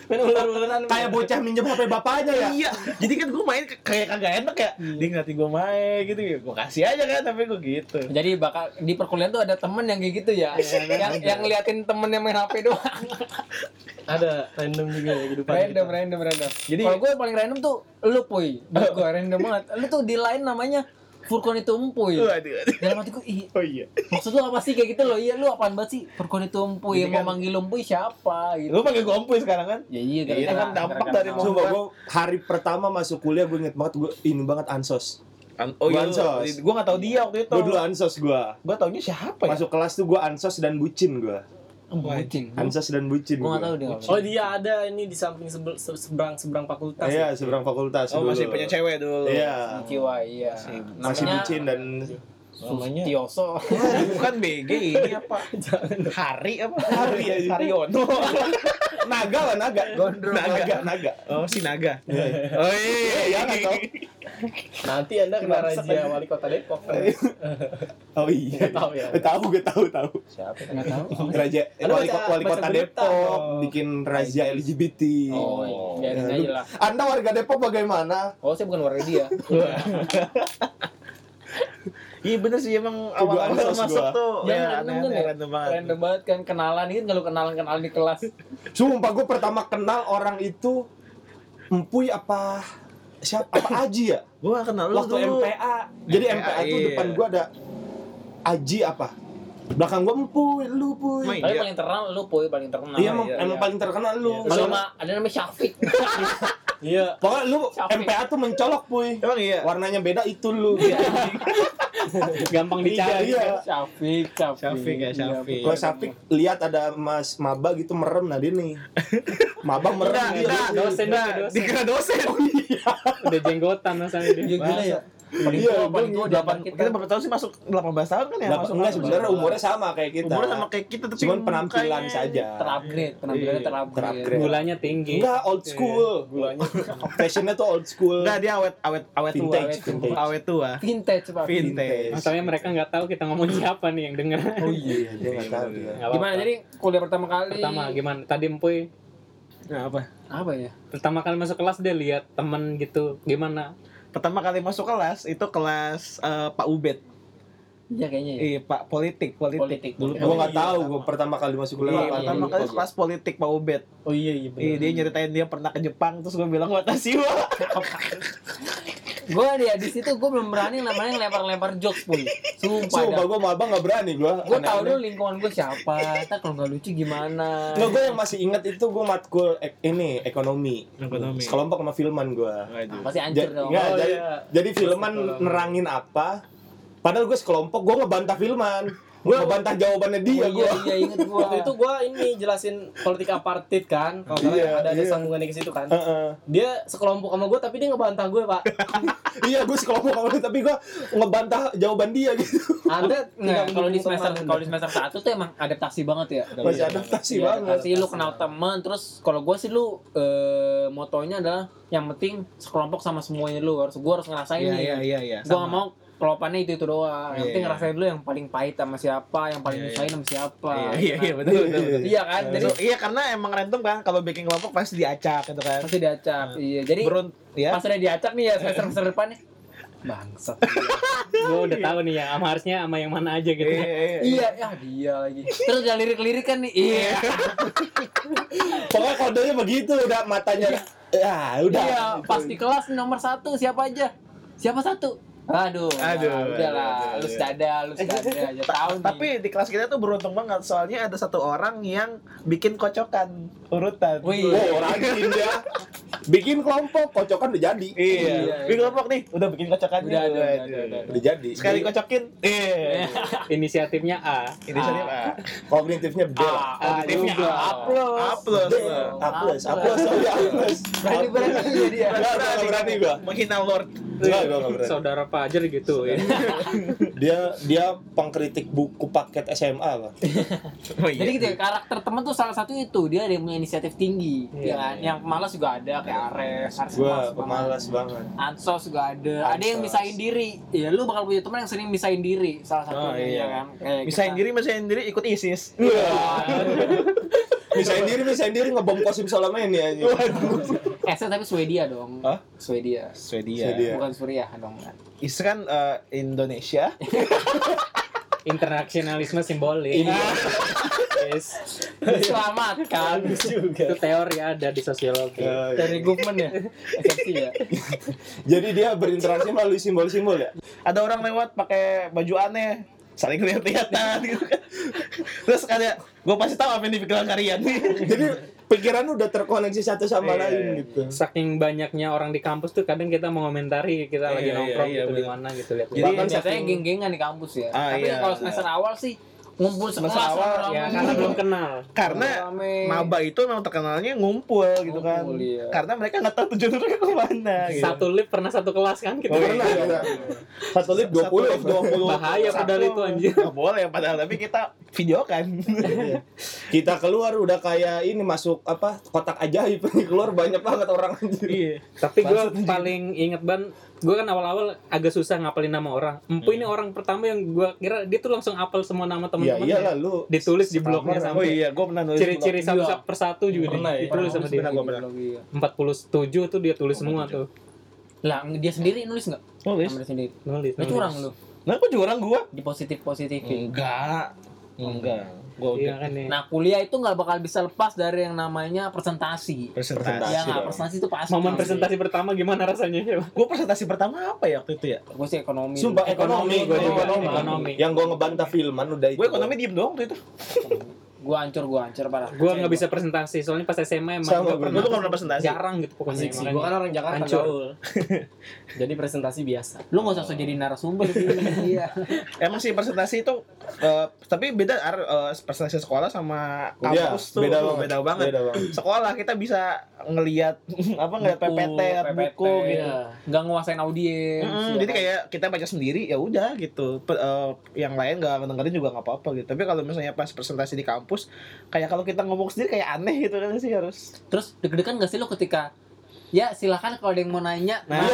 S2: Main ular-ularan.
S3: Kayak bocah minjem HP bapaknya ya.
S1: iya. Jadi kan gue main kayak kagak enak ya. Dia ngeliatin gue main gitu. Gue kasih aja kan tapi gue gitu.
S2: Jadi bakal di perkuliahan tuh ada temen yang kayak gitu ya, yang yang ngeliatin temen yang main HP doang.
S5: Ada random juga ya kehidupan
S2: random,
S5: kita.
S2: random, random.
S1: Jadi-
S2: kalau gue paling random tuh lu puy, gue random banget. Lu tuh di lain namanya Furkon itu empuy.
S1: Waduh.
S2: Dalam hati gue, ih,
S1: Oh iya.
S2: maksud lu apa sih kayak gitu loh? Iya lu apaan banget sih? Furkon itu empuy, yang
S1: Jadi
S2: mau
S1: kan-
S2: manggil empuy siapa gitu.
S1: Lu pakai gompuy sekarang kan?
S2: Ya iya,
S1: Iya, kan dampak
S2: gara-gara
S1: dari
S2: kenal.
S3: Sumpah gue hari pertama masuk kuliah gue inget banget gue ini banget ansos.
S1: Oh
S3: Gua
S1: iya,
S3: ansos.
S1: gue gak tau dia waktu itu.
S3: Gue dulu ansos gue.
S1: Gue taunya siapa ya?
S3: Masuk kelas tuh gue ansos dan bucin gue.
S2: Bucin.
S3: Ansos dan bucin. Gua.
S2: tau dia.
S5: Oh dia ada ini di samping sebel- se- seberang seberang fakultas.
S3: Iya,
S5: ya?
S3: seberang fakultas
S1: Oh
S3: dulu.
S1: masih punya cewek dulu.
S3: Iya.
S2: Jiwa, iya.
S3: Masih
S2: Namanya
S3: bucin dan
S1: Namanya
S2: Tioso.
S1: bukan BG ini apa? Hari apa?
S3: Hari aja.
S1: Haryono.
S3: naga lah naga.
S1: Gondrong.
S3: naga, naga.
S1: Oh si Naga. Oh iya.
S3: Iya kan tau.
S5: Nanti anda kena razia wali kota Depok.
S3: Oh iya.
S5: Tahu ya.
S3: Tahu gue tahu tahu.
S2: Siapa? Nggak tahu.
S3: Raja wali,
S5: baca-
S3: wali kota Depok bikin razia LGBT.
S2: Oh, biarin
S3: Ya,
S2: aja lah.
S3: Anda warga Depok bagaimana?
S2: Oh, saya bukan warga dia.
S1: Iya bener sih emang awal-awal masuk
S3: gua.
S1: tuh.
S2: Ya,
S1: Ya
S2: random
S1: aneh
S2: kan ya?
S1: random banget.
S2: Random banget kan kenalan kan kalau kenalan-kenalan di kelas.
S3: Sumpah gue pertama kenal orang itu Empuy apa siapa apa Aji ya?
S1: Gue gak kenal lu
S3: Waktu
S1: dulu.
S3: MPA. Jadi
S1: MPA,
S3: MPA tuh
S1: iya.
S3: depan gua ada Aji apa? Belakang gua Empuy, lu Puy.
S2: Tapi
S1: Iya.
S2: paling terkenal lu poy paling terkenal.
S3: Iya, emang,
S1: iya,
S3: emang
S1: iya.
S3: paling terkenal lu. Soalnya-
S2: mah ada namanya Syafiq.
S5: Iya.
S3: Pokoknya lu
S2: Syafiq.
S3: MPA tuh mencolok, Puy.
S1: Emang iya.
S3: Warnanya beda itu lu.
S4: Gampang dicari.
S3: Iya.
S2: Syafiq, Syafiq.
S1: Syafiq ya, Syafiq.
S3: Kalau Syafiq lihat ada Mas Maba gitu merem nah dia nih. Maba merem
S1: Enggak,
S3: dia.
S1: enggak,
S4: Dosen, dosen.
S1: Dikira dosen.
S4: Udah jenggotan rasanya dia.
S2: Iya gila ya. Paling
S3: Iya,
S2: tua, paling tua di
S1: Delapan,
S2: antara
S1: kita berapa tahun sih masuk 18 tahun kan ya?
S3: Delapan-
S1: masuk
S3: enggak sebenarnya umurnya sama kayak kita.
S1: Umurnya sama kayak kita tapi
S3: Cuman penampilan saja.
S2: terupgrade, penampilannya
S1: Iya,
S2: terupgrade.
S3: terupgrade.
S4: Gulanya tinggi.
S3: Enggak old school.
S5: Gulanya.
S3: Fashionnya tuh old school.
S1: Enggak dia awet awet awet tua.
S3: Vintage,
S1: Awet tua.
S3: vintage.
S1: Awet tua.
S2: Vintage, Pak.
S1: Vintage.
S4: Masalahnya mereka nggak tahu kita ngomong siapa nih yang denger.
S3: Oh iya, dia nggak tahu
S2: Gimana jadi kuliah pertama kali?
S4: Pertama gimana? Tadi Empuy
S1: Nah, apa?
S2: apa ya?
S4: pertama kali masuk kelas dia lihat temen gitu gimana?
S1: Pertama kali masuk kelas itu kelas eh, Pak Ubed.
S2: Iya kayaknya ya.
S1: Iya, Pak Politik, Politik.
S2: Politik.
S1: Dulu
S3: Gua nggak
S1: Iya,
S3: tahu
S1: sama.
S3: gua pertama kali masuk kuliah.
S2: iya,
S1: pertama
S2: iya,
S1: kali
S2: iya.
S1: kelas politik Pak Ubed.
S5: Oh iya iya benar.
S1: Iya, dia nyeritain dia pernah ke Jepang terus gue bilang watashi wa.
S2: Gue dia di situ gue belum berani namanya lempar-lempar jokes pun. Sumpah.
S3: Sumpah
S2: dah.
S3: gua maba nggak berani gua.
S2: Gue tau dulu lingkungan gue siapa. Ntar kalau nggak lucu gimana?
S3: Nggak, gue yang masih inget itu gue matkul ek- ini ekonomi.
S1: Ekonomi.
S3: Sekelompok sama filman gue.
S2: Pasti hancur
S3: Ja-
S2: dong.
S5: Oh,
S3: jadi,
S5: iya.
S3: jadi filman nerangin apa? Padahal gue sekelompok, gue ngebantah filman. gue ngebantah jawabannya dia
S2: Oh,
S3: gue
S2: iya iya inget gua
S5: Waktu itu gua ini jelasin politik apartheid kan. Kalau
S3: Iya,
S5: ada ada
S3: iya.
S5: sambungannya ke situ kan.
S3: Heeh.
S5: Dia sekelompok sama gua tapi dia ngebantah gue, Pak.
S3: iya gue sekelompok sama lu tapi gue ngebantah jawaban dia gitu
S5: Anda
S2: Nggak,
S5: tidak
S2: kalau di semester kalau di semester satu tuh emang adaptasi banget ya.
S3: masih adaptasi
S2: Iya,
S3: banget
S2: adaptasi lu kenal teman terus kalau gue sih lu eh, motonya adalah yang penting sekelompok sama semuanya lu harus gue harus ngerasain
S5: Iya
S2: nih.
S5: iya iya iya.
S2: gue gak mau kelopannya itu itu doang. Yang
S5: Iya,
S2: penting
S5: iya.
S2: ngerasain dulu yang paling pahit sama siapa, yang paling
S5: Iya,
S2: nyusahin sama siapa.
S5: Iya iya iya betul betul. betul.
S2: Iya kan? Jadi
S1: iya karena emang random kan kalau bikin kelompok pasti diacak gitu kan.
S2: pasti diacak. Iya. Jadi
S1: Berun ya.
S2: pas udah diacak nih ya semester semester depannya. Bangsat.
S4: gue udah tahu nih yang sama harusnya sama yang mana aja gitu
S1: Iya, iya, iya.
S2: iya, ya dia lagi. Terus udah lirik-lirik kan nih. Iya.
S3: pokoknya kodenya begitu udah matanya ya udah
S2: Iya, pas di kelas nomor satu siapa aja? Siapa satu? Aduh,
S1: Aduh,
S2: nah, udahlah,
S1: aduh,
S2: lu dada, lu dada, aja tahu nih.
S1: Tapi di kelas kita tuh beruntung banget soalnya ada satu orang yang bikin kocokan urutan.
S2: Wih.
S3: oh rajin ya bikin kelompok kocokan udah jadi
S1: Iya.
S2: Iya,
S1: Bikin kelompok nih, udah bikin kocokannya.
S2: Udah, udah, udah, udah, udah.
S3: udah jadi
S1: Sekali kocokin. Iya.
S4: inisiatifnya A
S1: Ini saya A.
S3: kognitifnya B lah
S2: Ah,
S1: Kognitifnya. A.
S2: A plus.
S1: A plus.
S3: B A plus A plus oh ya A plus
S2: Berani berani dia
S3: nggak berani gua
S1: Menghina Lord.
S3: Berani
S4: saudara Fajar gitu ya
S3: dia dia pengkritik buku paket SMA lah
S1: Oh iya.
S2: Jadi gitu ya, karakter temen tuh salah satu itu dia ada yang punya inisiatif tinggi, ya kan? Yang pemalas juga ada kayak Ares, Ares
S3: gua
S2: pemalas banget.
S3: pemalas banget
S2: Ansos juga ada. Ada yang
S3: Ansos.
S2: misahin diri. Ya lu bakal punya teman yang sering misahin diri salah satunya
S1: Oh, iya.
S2: ya kan. Kayak
S1: Misahin
S2: kita-
S1: diri, misahin diri ikut ISIS.
S3: misain diri misain diri ngebom kosim Solomon ya
S2: Eh, saya tapi Swedia dong.
S1: Hah?
S2: Swedia.
S1: Swedia.
S3: Swedia.
S2: Bukan Suriah dong.
S1: ISIS kan eh, Indonesia.
S4: internasionalisme simbolik
S3: Ini.
S4: yes.
S2: Diselamatkan
S4: itu teori ada di sosiologi
S2: dari government ya. Eksepsi ya.
S3: jadi dia berinteraksi melalui simbol-simbol ya
S1: Ada orang lewat pakai baju aneh, saling lihat-lihatan gitu kan. Terus kayak gue pasti tahu apa yang di pikiran kalian.
S3: jadi pikiran udah terkoneksi satu sama
S1: Iya,
S3: lain
S1: iya.
S3: gitu.
S4: Saking banyaknya orang di kampus tuh kadang kita mengomentari kita lagi
S1: Iya, iya,
S4: nongkrong
S1: iya,
S4: gitu di mana gitu lihat
S1: Jadi
S2: Bahkan
S1: kan
S2: biasanya
S1: saking-
S2: geng-gengan di kampus ya.
S1: Ah,
S2: Tapi
S1: iya,
S2: kalau semester awal sih ngumpul sekelas
S1: Semester awal,
S4: ya karena belum kenal
S1: Karena
S2: Rame.
S1: maba itu memang terkenalnya ngumpul gitu kan.
S2: Ngumpul, iya.
S1: Karena mereka nggak tahu tujuan mereka ke mana gitu.
S4: satu lift pernah satu kelas kan kita
S3: Oh,
S4: pernah
S3: iya, iya. satu lift 20
S1: Satu lift 20.
S4: Bahaya padahal itu, anjir.
S1: Nggak boleh padahal tapi kita video kan.
S3: kita keluar udah kayak ini masuk apa kotak ajaib keluar banyak banget orang
S1: iya.
S4: tapi gue paling inget ban gue kan awal-awal agak susah ngapalin nama orang empu ini orang pertama yang gue kira dia tuh langsung apal semua nama
S3: ya
S4: teman-teman
S3: iyalah lu
S4: ditulis di blognya
S1: Oh
S4: sampai
S1: iya, gue pernah nulis.
S4: ciri-ciri satu satu persatu juga
S5: Pernah
S4: di-
S5: ya?
S4: ditulis sama dia
S1: Pernah, gua pernah.
S2: Iya.
S4: 47 tuh dia tulis semua tuh
S2: Lah, dia sendiri nulis nggak?
S1: Nulis.
S2: Dia sendiri.
S4: nulis nulis.
S2: curang lu.
S1: Nah, kok curang gua?
S2: Di positif-positifin.
S1: Enggak. Enggak. Gua
S4: iya
S1: udah
S4: kan nih
S2: Nah, kuliah itu nggak bakal bisa lepas dari yang namanya presentasi.
S1: presentasi.
S2: Ya nggak,
S3: dong.
S2: presentasi itu pasti.
S4: momen presentasi pertama gimana rasanya
S1: Gue presentasi pertama apa ya waktu itu ya?
S2: Gue sih ekonomi.
S3: Sumpah ekonomi,
S4: Ekonomi,
S3: gue juga
S4: ekonomi.
S3: ekonomi. Yang gue ngebantah filman udah itu.
S1: Gue ekonomi diem doang waktu itu.
S2: Gue hancur, gue hancur parah.
S4: gue nggak bisa presentasi soalnya pas SMA emang
S3: Sama
S4: nggak
S3: gua.
S1: Tuh nggak pernah presentasi.
S4: jarang gitu pokoknya
S5: Asik sih, gua kan orang Jakarta
S4: Hancur.
S5: gaul. Jadi presentasi biasa.
S2: Lu nggak usah jadi narasumber sih. Iya.
S1: Emang sih presentasi itu eh, tapi beda Ar, eh, presentasi sekolah sama
S3: Iya,
S1: kampus tuh
S3: beda
S1: tuh
S3: banget.
S1: beda banget.
S3: Beda banget.
S1: Sekolah kita bisa ngelihat apa ngeliat
S2: Buku,
S1: PPT, buku gitu.
S2: iya. Nggak nguasain audiens.
S1: Mm,
S2: ya
S1: jadi
S2: kan?
S1: kayak kita baca sendiri ya udah gitu. Pe- eh, yang lain gak dengerin juga nggak apa-apa gitu. Tapi kalau misalnya pas presentasi di kampus, kayak kalau kita ngomong sendiri kayak aneh gitu kan sih harus.
S2: Terus deg-degan gak sih lo ketika ya silakan kalau ada yang mau nanya.
S1: Nah,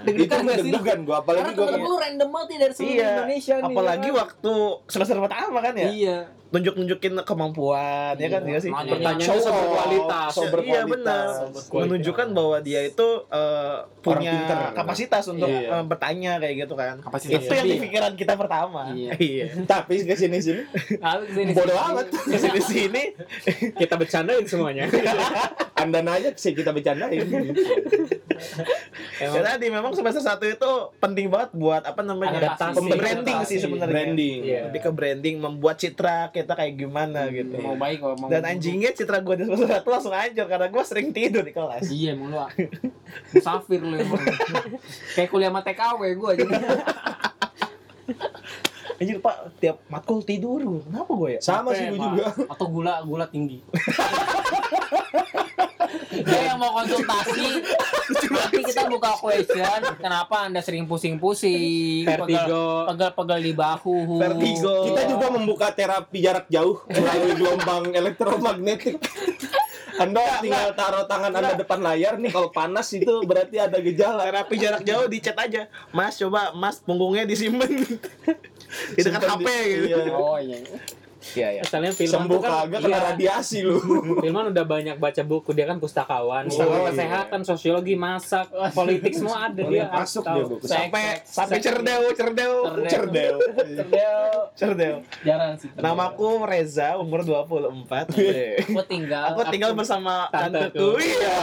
S3: Itu
S2: deg-degan
S3: gue, apalagi gue
S2: lu random banget dari seluruh
S1: Iya,
S2: Indonesia nih.
S1: apalagi
S2: ya kan?
S1: waktu semester pertama kan ya.
S2: Iya.
S1: Nunjuk-nunjukin kemampuan ya kan
S2: Iya,
S1: ya sih.
S4: Pertanyaannya
S3: Show
S4: so
S3: off,
S4: berkualitas.
S3: so
S1: Iya
S3: berkualitas.
S1: benar. Menunjukkan bahwa dia itu eh, punya
S3: pinter.
S1: kapasitas untuk
S3: Iya.
S1: eh, bertanya kayak gitu kan.
S2: Kapasitas
S1: itu yang di pikiran kita pertama.
S2: Iya.
S1: iya.
S3: Tapi ke sini
S2: sini kesini-
S3: bodoh
S2: sini.
S3: amat.
S1: Di sini
S4: kita bercandain semuanya
S3: Anda nanya sih kita bercandain. gitu.
S1: ya tadi memang semester satu itu penting banget buat apa namanya
S2: Adaptasi.
S1: branding sih sebenarnya.
S3: Branding.
S4: Iya.
S1: Lebih ke branding, membuat citra kita kayak gimana gitu.
S2: Mau baik kalau mau
S1: Dan anjingnya citra gue di semester satu langsung hancur karena gue sering tidur di kelas.
S2: Iya emang lu ah. musafir lu emang. Kayak kuliah sama TKW gue jadi.
S1: Anjir Pak, tiap matkul tidur. Kenapa gue ya?
S3: Sama sih
S5: Capek,
S3: gue juga.
S5: Atau gula gula tinggi.
S2: Dia yang mau konsultasi, nanti kita buka question. Kenapa anda sering pusing-pusing,
S4: Vertigo.
S2: pegel-pegel di bahu,
S1: Vertigo.
S3: Kita juga membuka terapi jarak jauh melalui gelombang elektromagnetik. Anda tinggal taruh tangan Anda depan layar nih kalau panas itu berarti ada gejala.
S1: Terapi jarak jauh di chat aja. Mas coba Mas punggungnya disimpan. di dekat HP
S3: di-
S1: gitu.
S3: iya.
S2: Oh iya.
S1: Iya iya.
S4: Asalnya Filman
S3: Sembuh
S4: kan,
S3: kagak kena
S4: iya,
S3: radiasi lu.
S4: Filman udah banyak baca buku, dia kan pustakawan,
S3: Oh, iya.
S4: kesehatan, sosiologi, masak, politik semua ada dia.
S3: Masuk dia buku.
S1: Sampai sampai cerdeu, cerdeu.
S3: Cerdel.
S1: Cerdeu.
S5: Jarang sih.
S1: Namaku Reza, umur 24.
S2: Aku tinggal,
S1: Aku tinggal bersama
S4: Tanteku.
S1: tanteku. Iya.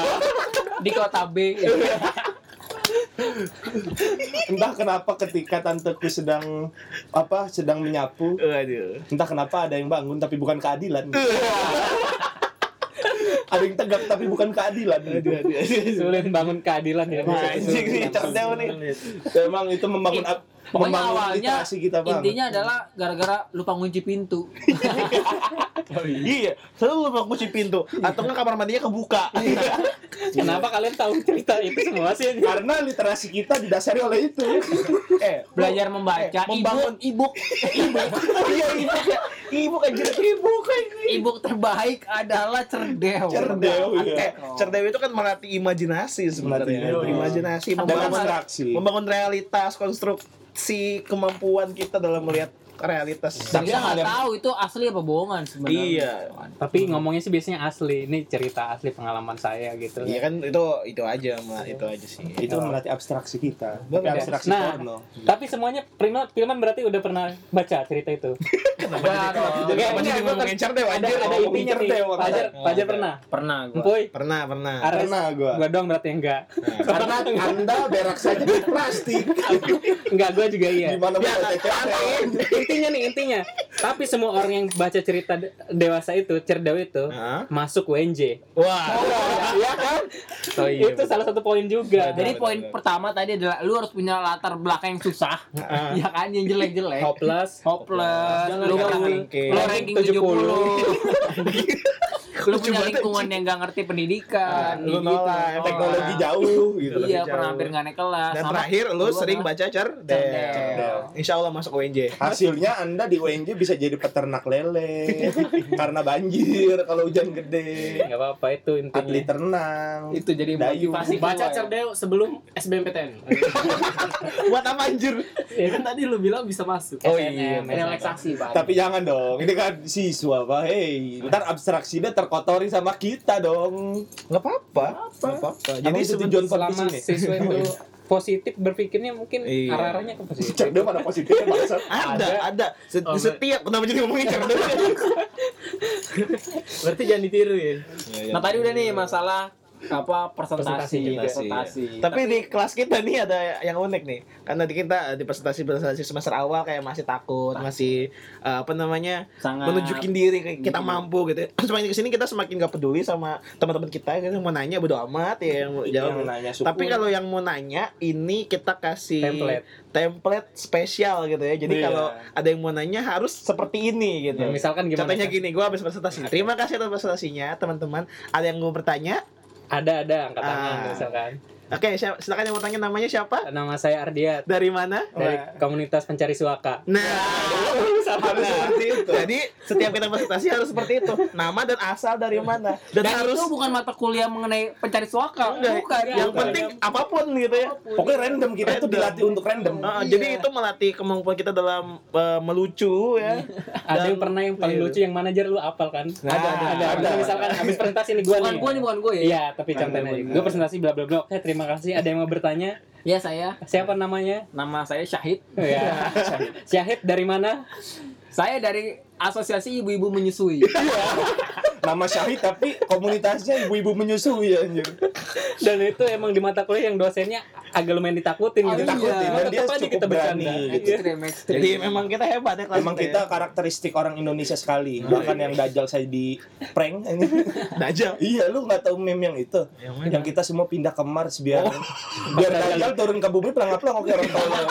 S2: di kota B.
S3: Entah kenapa ketika tanteku sedang apa sedang menyapu,
S1: Waduh.
S3: entah kenapa ada yang bangun tapi bukan keadilan. ada yang tegak tapi bukan keadilan.
S1: Aduh, aduh, aduh.
S4: Sulit bangun keadilan ya.
S1: Anjing nih, cerdeu nih.
S3: Memang itu membangun
S2: Pokoknya awalnya
S3: literasi kita banget.
S2: intinya adalah gara-gara lupa ngunci pintu.
S1: Iya, selalu lupa kunci pintu atau enggak kamar mandinya kebuka.
S4: Kenapa kalian tahu cerita itu semua sih?
S3: Karena literasi kita didasari oleh itu.
S1: eh,
S2: Belajar membaca,
S1: Eh, membangun-
S2: ibuk, ibuk,
S1: Oh iya, ibu ya. Ibu kan jadi ibu kan.
S2: ibuk terbaik adalah cerdeu.
S3: Cerdeu, iya.
S1: Eh, cerdeu itu kan melatih imajinasi sebenarnya.
S3: Melatih
S1: Imajinasi, membangun, membangun realitas, konstruksi kemampuan kita dalam melihat realitas.
S2: Tapi dia nggak tahu itu asli apa bohongan sebenarnya.
S1: Iya.
S4: Tapi ngomongnya sih biasanya asli. Ini cerita asli pengalaman saya gitu.
S1: Iya kan itu itu aja, Mbak. itu aja sih.
S3: itu melatih abstraksi kita. Tapi abstraksi
S4: Nah,
S3: porno.
S4: tapi semuanya Prima Filman berarti udah pernah baca cerita itu.
S1: Kenapa jadi
S2: dong.
S1: kenapa jadi ngomongin
S4: Ada
S1: anjir?
S4: ada intinya nih. Fajar, Fajar pernah.
S2: Pernah gua.
S4: Empuy,
S1: Pernah, pernah.
S4: Ares,
S3: Pernah gua.
S4: gua doang berarti enggak.
S3: Karena Anda berak saja di plastik.
S4: Enggak, gua juga iya.
S3: Gimana mau TTM?
S4: Intinya nih intinya tapi semua orang yang baca cerita de- dewasa itu cerdeu itu
S1: Hah?
S4: masuk WNJ
S1: Wah.
S4: Iya kan
S1: Oh iya.
S4: itu salah satu poin juga
S2: Jadi poin pertama tadi adalah lu harus punya latar belakang yang susah. Ya kan yang jelek-jelek.
S4: hopeless
S2: Hopeless,
S1: Jangan
S2: lu
S1: ranking.
S2: ranking 70. lu punya lingkungan yang gak ngerti pendidikan.
S1: Lu
S2: gitu.
S1: nolak,
S3: Teknologi jauh gitu.
S2: Iya,
S1: jauh.
S2: pernah hampir gak naik kelas.
S1: Dan
S2: Sama-
S1: terakhir lu sering baca. Cerdeu. Insya Allah masuk UNJ.
S3: Hasilnya Anda di UNJ bisa jadi peternak lele karena banjir kalau hujan gede.
S4: nggak apa-apa itu
S3: Atlet
S4: intinya
S3: renang.
S2: Itu jadi
S3: Dayu.
S2: motivasi
S5: Baca
S2: ya.
S5: cerdeu sebelum SBMPTN.
S1: Buat apa anjir?
S5: ya kan tadi lu bilang bisa masuk.
S1: Oh
S4: SNM,
S2: relaksasi, Pak.
S3: Tapi jangan dong, ini kan siswa pak. Hei, ntar abstraksinya terkotori sama kita dong.
S1: Nggak apa-apa. Nggak apa-apa.
S3: Jadi tujuan
S4: selama siswa itu positif berpikirnya mungkin
S1: Iya.
S4: arah-arahnya ke positif
S3: Cerdas mana positifnya bangsa.
S1: ada, ada. Se-
S5: Oh,
S1: setiap kenapa jadi ngomongin cerdeu?
S5: Berarti jangan ditiru ya.
S2: Nah, tadi udah nih masalah apa presentasi,
S1: Presentasi,
S2: presentasi.
S1: Tapi di kelas kita nih ada yang unik nih. Karena di kita di presentasi-presentasi semester awal kayak masih takut, masih eh, apa namanya?
S2: sangat
S1: menunjukin diri kayak kita
S2: Hmm.
S1: mampu gitu. Semakin ke sini kita semakin gak peduli sama teman-teman kita gitu mau nanya bodo amat ya yang mau jawab.
S3: Yang nanya syukur.
S1: Tapi kalau yang mau nanya ini kita kasih
S4: Template.
S1: template spesial gitu ya. Jadi
S3: Iya.
S1: kalau ada yang mau nanya harus seperti ini gitu.
S4: Ya, misalkan gimana
S1: Contohnya
S4: Kak?
S1: gini, gue habis presentasi. Terima kasih atas presentasinya, teman-teman. Ada yang mau bertanya?
S4: Ada ada angkat tangan
S1: Ah.
S4: misalkan
S1: Oke, siapa- silakan yang mau tanya namanya siapa?
S4: nama saya Ardiat
S1: Dari mana?
S4: dari komunitas pencari suaka
S1: Nah,
S3: harus seperti itu.
S1: jadi setiap kita presentasi harus seperti itu. Nama dan asal dari mana. Dan,
S2: Dan
S1: harus
S2: itu bukan mata kuliah mengenai pencari suaka,
S1: Enggak,
S2: bukan.
S1: yang
S2: Bukan.
S1: penting apa pun gitu ya.
S3: Pokoknya random kita itu dilatih untuk random.
S1: Ah,
S2: Iya.
S1: Jadi itu melatih kemampuan kita dalam eh, melucu ya.
S4: ada
S1: Dan-
S4: yang pernah yang paling
S1: iya.
S4: lucu yang manajer lu apal kan
S1: Nah,
S4: ada ada ada,
S3: ada.
S4: misalkan habis presentasi nih gua
S2: bukan
S4: nih
S2: gua nih, bukan gua ya.
S4: iya tapi contohnya gue presentasi bla bla bla oke terima kasih. Ada yang mau bertanya?
S2: Ya saya,
S4: siapa namanya?
S2: Nama saya Syahid.
S4: ya Syahid dari mana?
S2: Saya dari Asosiasi Ibu-ibu Menyusui.
S3: Nama Syahid tapi komunitasnya ibu-ibu menyusui anjir.
S4: dan itu emang di mata kuliah yang dosennya agak lumayan ditakutin
S2: Oh,
S4: gitu.
S2: iya.
S4: Cuma
S3: Dan dia cukup
S4: kita
S3: berani, gitu.
S4: Iya.
S2: ekstrim ekstrim
S1: Jadi memang kita hebat ya kelas
S3: Emang
S1: kita ya.
S3: karakteristik orang Indonesia sekali. Bahkan yang dajal saya di prank ini.
S1: Dajjal.
S3: iya, lu nggak tahu meme yang itu.
S1: Yang?
S3: Yang kita semua pindah ke Mars biar biar dajal turun ke bumi pelangap-pelangap kayak orang tolol.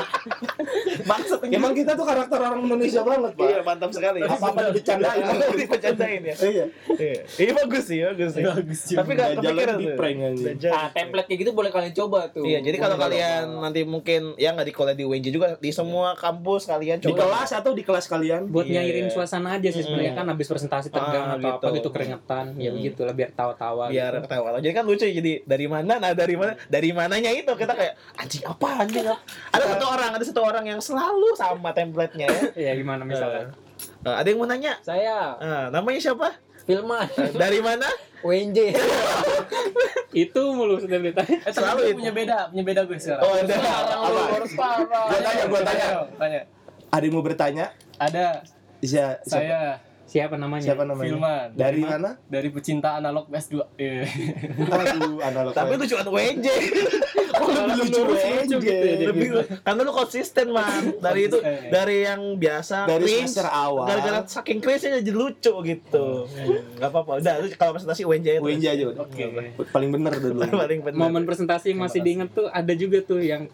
S1: Maksud
S3: Emang kita tuh karakter orang Indonesia banget, Pak.
S1: Iya, mantap sekali.
S3: Apa-apa dibecandain.
S1: Dibecandain ya.
S3: Iya.
S1: Iya. Iya bagus sih, bagus sih. Tapi gak
S3: Dajjal
S1: kepikiran
S3: di
S1: tuh.
S3: prank aja.
S1: Dajjal.
S2: nah template kayak gitu boleh kalian coba tuh
S1: Iya, jadi kalau kalian nanti mungkin ya nggak di kuliah di UNJ juga di semua kampus kalian
S3: Di
S1: coba
S3: kelas atau di kelas kalian?
S4: buat
S1: Iya.
S4: nyairin suasana aja sih sebenarnya kan habis presentasi tegang
S1: Ah,
S4: atau apa
S1: gitu.
S4: gitu keringetan ya begitu lah biar tawa-tawa
S1: biar
S4: gitu.
S1: ketawa. Jadi kan lucu jadi dari mana? Nah, dari mana? Dari mananya itu kita kayak anjing apa anjing apa? Ada satu orang, ada satu orang yang selalu sama template-nya ya.
S4: ya gimana misalkan
S1: Eh, ada yang mau nanya?
S2: saya
S1: Eh, namanya siapa?
S2: Filman
S1: Eh, dari mana?
S2: WNJ
S4: itu mulu sudah ditanya
S5: Eh,
S1: Selalu itu.
S5: punya beda, punya beda gue sekarang.
S1: Oh, ada.
S2: Apa? harus paham
S3: Gua tanya, gua tanya.
S5: Tanya.
S3: Ada yang mau bertanya?
S5: Ada
S3: siapa,
S5: saya
S4: siapa namanya
S3: siapa namanya?
S5: Filman.
S3: Dari mana?
S5: dari pecinta analog PS2. Iya.
S3: Aduh, analog.
S1: Tapi lu cuma WNJ.
S3: Oh, lebih lucu aja.
S1: Lebih karena lu konsisten, Man. Dari itu dari yang biasa
S3: Dari
S1: cringe,
S3: semester awal.
S1: Gara-gara saking cringe-nya jadi lucu gitu. Enggak apa-apa. Udah, lu kalau presentasi UNJ itu.
S3: WNJ aja udah. Paling bener dulu.
S1: Paling benar.
S4: momen presentasi yang masih diinget tuh ada juga tuh yang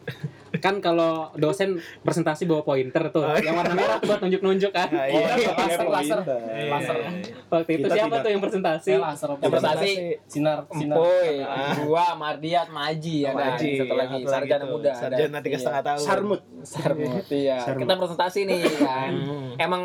S4: kan kalau dosen presentasi bawa pointer tuh
S1: Oh, iya.
S4: yang warna merah tuh buat nunjuk-nunjuk kan
S1: Ah, iya.
S5: laser, laser. Laser.
S1: iya, iya.
S4: waktu itu
S3: Kita
S4: siapa
S3: tidak.
S4: tuh yang presentasi
S5: Saya laser.
S2: Yang presentasi
S5: sinar sinar.
S2: Empoy,
S1: Ah.
S2: gua, Mardiat, Maji ya kan.
S1: Maji,
S2: Satu lagi,
S1: satu lagi
S2: sarjana muda. ada.
S1: Sarjana tiga
S2: Iya.
S1: setengah tahun.
S3: Sarmut.
S2: Sarmut, iya.
S3: Sarmut.
S2: Kita presentasi nih kan.
S1: Hmm.
S2: Emang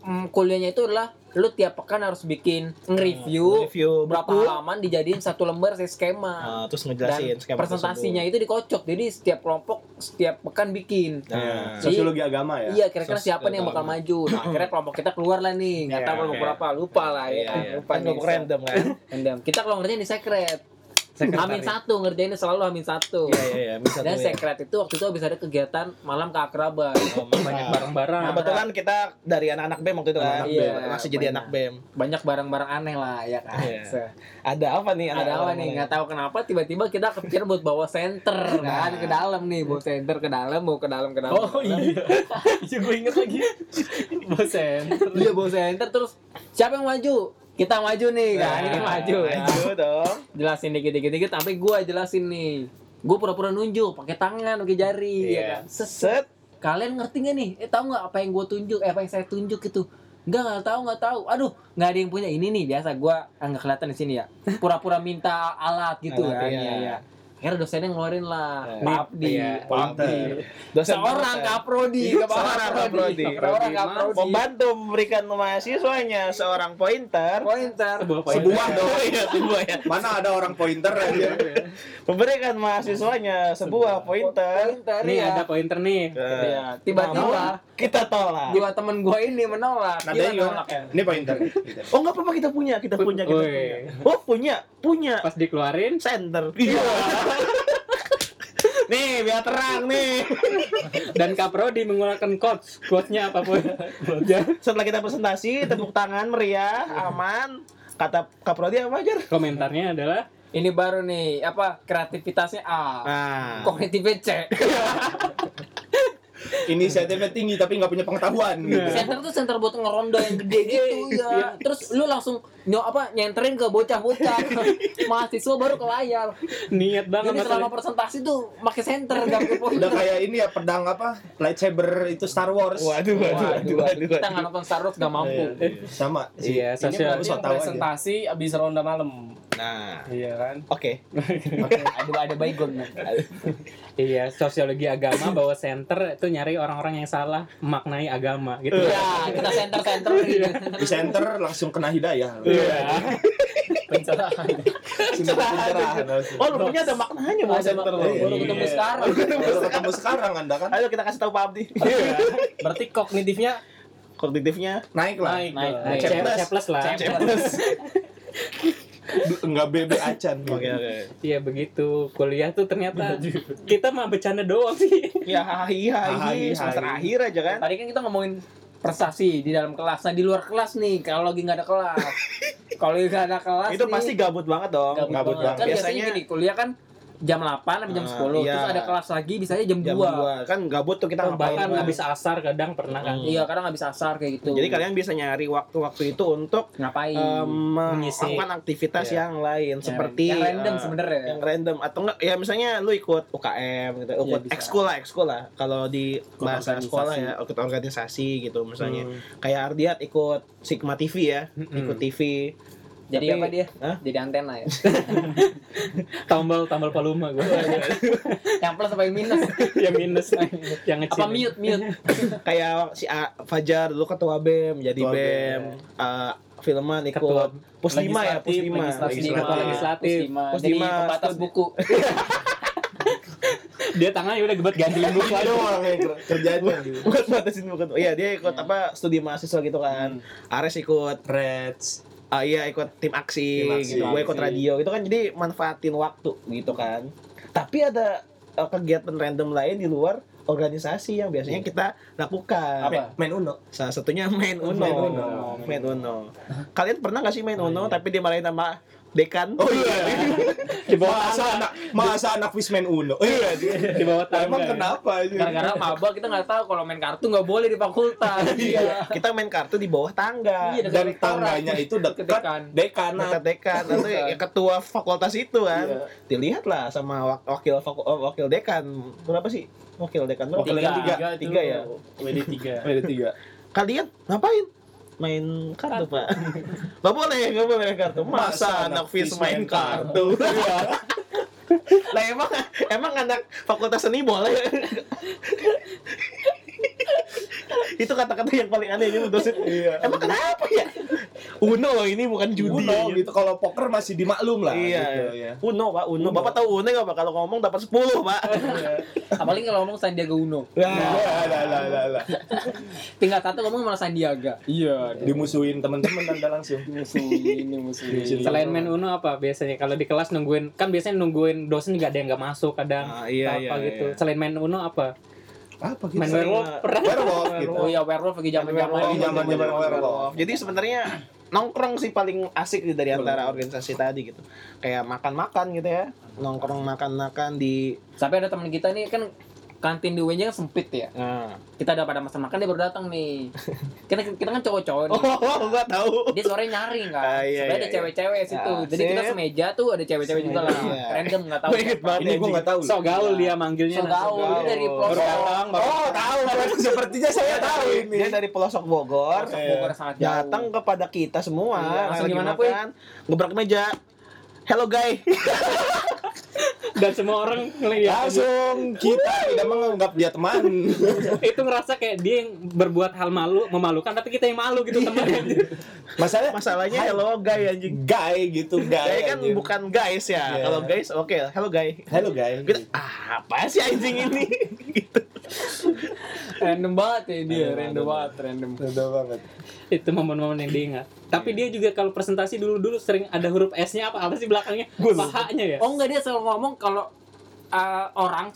S2: mm, kuliahnya itu adalah lu tiap pekan harus bikin nge-review
S1: Review
S2: berapa
S1: buku.
S2: halaman dijadiin satu lembar saya skema.
S1: Ah, terus
S2: Dan
S1: ngejelasin skema
S2: presentasinya
S1: tersebut.
S2: itu dikocok. Jadi setiap kelompok setiap pekan bikin.
S1: Nah,
S2: Jadi-
S3: Sosiologi agama ya.
S2: Iya, kira-kira
S1: Sos-
S2: siapa nih yang bakal maju. Nah, akhirnya kelompok kita keluar lah nih. Nggak
S1: Iya,
S2: tahu kelompok
S1: iya.
S2: berapa, lupa lah ya.
S1: Iya,
S2: kan.
S1: iya.
S2: Lupa
S1: Kan kelompok random kan.
S2: Random. Kita kalau ngerjain di secret.
S4: Sekretariat.
S2: Amin satu ngerjainnya selalu Amin satu.
S1: Iya, iya, iya. Bisa
S2: Dan
S1: tuh ya.
S2: secret itu waktu itu habis ada kegiatan malam keakraban.
S1: Oh,
S4: banyak barang-barang
S1: Nah, kebetulan kita dari anak-anak BEM waktu itu kan.
S2: Anak-anak BEM.
S1: Masih jadi
S2: Banyak.
S1: anak BEM.
S2: Banyak barang-barang aneh lah ya kan.
S1: Iya.
S2: Se-
S1: Ada apa nih?
S2: Ada
S1: anak-anak
S2: apa nih?
S1: BEM?
S2: Nggak tahu kenapa tiba-tiba kita kepikiran buat bawa center kan ke dalam nih, bawa center ke dalam, bawa ke dalam ke dalam.
S5: Oh iya. Iya gue inget lagi. Bosen.
S2: Iya bawa center terus siapa yang maju? Kita maju nih kan, kita maju ya.
S1: Maju dong.
S2: Jelasin dikit-dikit dikit sampai gua jelasin nih. Gua pura-pura nunjuk pakai tangan, pakai jari ya
S1: Iya.
S2: kan. Set.
S1: Set.
S2: Kalian ngerti gak nih? Eh tahu nggak apa yang gua tunjuk? Eh apa yang saya tunjuk itu? Enggak, nggak tahu, nggak tahu. Aduh, nggak ada yang punya ini nih. Biasa gua ah, nggak kelihatan di sini ya. Pura-pura minta alat gitu
S1: Alat,
S2: kan.
S1: iya.
S2: Iya, iya. Akhirnya dosennya ngeluarin lah.
S1: Iya.
S2: Pak Abdi.
S4: Iya,
S2: Pak Abdi.
S1: Dosen
S2: Seorang
S1: dosen.
S2: kaprodi,
S1: Seorang kaprodi.
S2: Seorang kaprodi.
S1: Membantu memberikan mahasiswanya seorang pointer.
S2: Pointer.
S4: sebuah
S3: dong.
S1: Iya, sebuah ya.
S3: Mana ada orang pointer aja.
S1: Memberikan mahasiswanya sebuah pointer.
S4: Nih
S2: ya.
S4: ada pointer nih
S2: Iya, tiba-tiba
S1: kita tolak.
S2: dua temen gue ini menolak.
S3: Gimana?
S2: nolak ya.
S3: Ini pointer.
S1: Oh nggak apa-apa kita punya, kita punya, kita punya. Oh punya, punya.
S4: pas dikeluarin
S1: Center. Iya. nih biar terang nih.
S4: dan Kaprodi menggunakan quotes quotesnya apa pun Ya,
S1: Setelah kita presentasi, tepuk tangan meriah, aman. Kata Kaprodi apa aja?
S4: komentarnya adalah
S2: Ini baru nih, apa kreativitasnya A,
S1: Nah,
S2: kognitifnya C.
S3: Inisiatifnya tinggi tapi nggak punya pengetahuan. Gitu.
S2: Center tuh center buat ngeronda yang gede gitu ya. Terus lu langsung nyo apa nyenterin ke bocah-bocah mahasiswa baru ke layar.
S4: niat banget
S2: Jadi selama presentasi tuh pakai center.
S3: Udah kayak ini ya pedang apa? Lightsaber itu Star Wars.
S1: waduh, waduh, waduh, waduh.
S2: Kita nggak nonton Star Wars nggak mampu.
S3: Sama. sih.
S4: iya
S5: Ini
S4: sosial
S5: presentasi abis ronda malam.
S1: Nah,
S5: Iya kan?
S1: oke.
S2: Ada ada baygon.
S4: iya sosiologi agama bahwa center itu nyari orang-orang yang salah memaknai agama gitu
S2: Ya, kita center-center gitu.
S3: Di center langsung kena hidayah.
S4: Iya.
S5: Pencerahan.
S3: Simbol pencerahan.
S1: Oh, rupanya ada maknanya
S2: Ada
S1: center.
S2: baru
S3: Iya.
S2: ketemu sekarang.
S3: Baru ketemu sekarang Anda kan
S1: Ayo kita kasih tahu Pak Abdi.
S5: Berarti kognitifnya
S1: Kognitifnya
S3: naik lah.
S5: naik.
S2: Naik,
S5: ke-
S2: naik.
S4: C, C plus lah
S2: C plus.
S3: Enggak bebe acan.
S1: Oke, oke.
S4: iya begitu kuliah tuh ternyata kita mah bercanda doang sih
S1: Ya hahi
S3: Hahi,
S1: hahi semester akhir aja kan.
S2: Tadi kan kita ngomongin prestasi di dalam kelas. Nah di luar kelas nih, kalau lagi nggak ada kelas, kalau nggak ada kelas
S1: Itu
S2: nih,
S1: pasti gabut banget dong.
S2: gabut,
S3: gabut
S2: banget.
S3: banget.
S2: Kan biasanya
S1: Biasanya-
S2: gini, kuliah kan jam 8 sampai jam
S1: Ah,
S2: 10
S1: iya.
S2: terus ada kelas lagi bisanya jam,
S1: jam 2
S2: 2
S1: kan gabut tuh kita ngapain
S4: bahkan
S1: Pak?
S4: habis asar kadang pernah kan
S1: Hmm.
S2: iya kadang habis asar kayak gitu
S1: jadi kalian bisa nyari waktu-waktu itu untuk
S2: ngapain
S4: Mengisi.
S1: melakukan aktivitas
S3: Iya.
S1: yang lain seperti
S2: yang random
S1: eh,
S2: sebenarnya
S1: yang random atau enggak ya misalnya lu ikut UKM gitu ikut
S2: bisa.
S1: ekskul lah ekskul lah kalau di bahasa sekolah ya ikut organisasi gitu misalnya
S3: Hmm.
S1: kayak Ardiat ikut Sigma TV ya
S4: Mm-mm.
S1: ikut TV
S2: jadi
S1: Tapi-
S2: apa dia?
S1: Hah?
S2: jadi antena ya?
S4: Tambal tambal paluma gue
S2: yang plus apa yang minus?
S4: Yang minus. Yang ngecil.
S2: Apa mute mute?
S1: Kayak si A, Fajar dulu ketua BEM jadi
S3: Ketua
S1: BEM Eh, filman ikut.
S4: Ketua
S1: Puslima ya Puslima
S5: legislatif.
S2: Pusdima,
S4: Ketua legislatif.
S2: Pusdima, jadi pembatas
S1: studi-
S2: buku.
S4: Dia tangannya udah gebet gantilin buku
S3: Ada
S4: aja
S3: orang yang ker- kerjanya
S1: bukan batasin bukan iya dia ikut apa studi mahasiswa gitu kan. Ares ikut.
S5: Reds.
S1: Ah iya ikut tim aksi,
S3: Tim aksi.
S1: gitu. Gue ikut radio. Itu kan jadi manfaatin waktu gitu kan. Tapi ada eh, kegiatan random lain di luar organisasi yang biasanya kita lakukan.
S2: Apa?
S5: Main Uno.
S1: salah satunya main uno
S3: Main Uno.
S1: main uno. Kalian pernah gak sih main uno tapi dimarahin sama dekan
S3: Oh iya.
S4: di bawah
S3: Masa anak masa anak Wisman Uno. Iya.
S4: di bawah tangga
S3: Emang kenapa
S2: gara-gara maba kita nggak tahu kalau main kartu nggak boleh di fakultas
S1: iya kita main kartu di bawah tangga
S2: Iya,
S3: Dan tangganya itu dekat
S2: Dekan.
S3: dekanat.
S1: dekat dekan atau ya ketua fakultas itu kan
S3: Iya.
S1: dilihat lah sama wak- wakil eh, wakil dekan berapa sih wakil dekan berapa?
S3: Wakil
S2: Tiga.
S3: tiga.
S1: Tiga ya?
S5: WD 3.
S3: Ada tiga.
S1: kalian ngapain main kartu pak. Nggak boleh nggak boleh main kartu. Masa anak fis main kartu? lah emang emang anak fakultas seni boleh itu kata-kata yang paling aneh ini dosen
S3: Iya.
S1: emang kenapa ya Uno ini bukan judi
S3: Uno gitu kalau poker masih dimaklum lah.
S1: iya
S3: gitu, ya.
S1: Uno pak Uno
S3: Uno.
S1: bapak tahu Uno nggak pak kalau ngomong dapat 10 pak
S2: apalagi kalau ngomong Sandiaga Uno.
S3: Ya, lah, lah, lah, lah.
S2: tinggal satu ngomong malah Sandiaga iya
S3: Dimusuhin teman-teman tanda langsung.
S2: musuhin ini musuhin
S4: selain main uno apa biasanya kalau di kelas nungguin kan biasanya nungguin dosen juga ada yang nggak masuk kadang
S1: Ah, iya,
S4: apa
S1: iya,
S4: gitu
S1: iya.
S4: selain main uno apa
S3: Apa gitu?
S4: werewolf pernah
S3: Werewolf gitu.
S2: oh ya werewolf lagi zaman zaman
S3: Werewolf, zaman-zaman werewolf.
S1: Jadi sebenarnya nongkrong sih paling asik dari antara organisasi tadi gitu. Kayak makan-makan gitu ya. Nongkrong makan-makan di
S2: sampai ada teman kita nih kan kantin di UNJ kan sempit ya
S1: nah.
S2: kita udah pada masa makan dia baru datang nih kita kita kan cowok-cowok nih
S1: Oh, gua tahu.
S2: dia sore nyari kan
S1: Ah, iya,
S2: sebenarnya
S1: iya,
S2: ada cewek-cewek situ
S1: Ah,
S2: jadi kita
S1: sip.
S2: semeja tuh ada cewek-cewek juga lah
S1: Iya.
S2: random nggak tahu
S1: banget.
S3: Ini gua nggak tahu.
S4: sok gaul dia manggilnya
S2: so gaul
S1: gaul.
S2: dia dari pelosok
S4: datang, baru-
S3: Oh, tahu. Sepertinya saya tahu ini.
S1: Dia dari pelosok Bogor
S2: Pelosok Bogor sangat jauh
S1: datang kepada kita semua.
S2: Iya, langsung gimana,
S1: makan, Gebrak meja. Hello guys.
S4: dan semua orang ngeliat
S3: Langsung kita tidak menganggap dia teman.
S4: itu ngerasa kayak dia yang berbuat hal malu memalukan tapi kita yang malu gitu teman
S3: Masalah
S1: Masalahnya hello guys anjing.
S3: guy gitu, guy.
S1: Guys kan
S3: anjing.
S1: bukan guys ya.
S3: Iya.
S1: Kalau guys oke, hello guys.
S3: Hello guy.
S1: Kita, ah, apa sih anjing ini? gitu.
S2: Random banget ya dia.
S3: Random,
S2: random banget random.
S3: Udah banget.
S4: itu momen-momen yang diingat. Tapi dia juga kalau presentasi dulu-dulu sering ada huruf S-nya apa apa sih belakangnya? Pahanya ya?
S2: Oh enggak dia selalu ngomong kalau uh, orang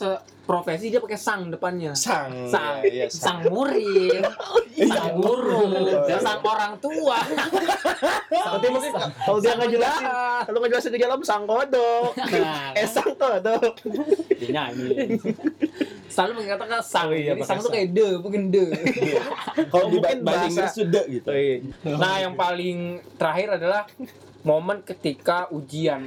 S2: profesi dia pakai sang depannya.
S3: Sang.
S2: sang.
S3: Iya, iya,
S2: sang. Murid. Sang guru. Dan sang orang tua.
S1: Nanti mungkin kalau dia ngejelasin, kalau ngejelasin ke dalam sang kodok.
S2: Nah,
S1: Eh sang kodok.
S2: dia nyanyi. Selalu mengatakan sang.
S1: Oh iya,
S2: jadi sang tuh kayak de bukan de.
S3: Kalau di
S1: Mungkin
S3: bahasa Inggris sudah gitu.
S2: nah yang paling terakhir adalah momen ketika ujian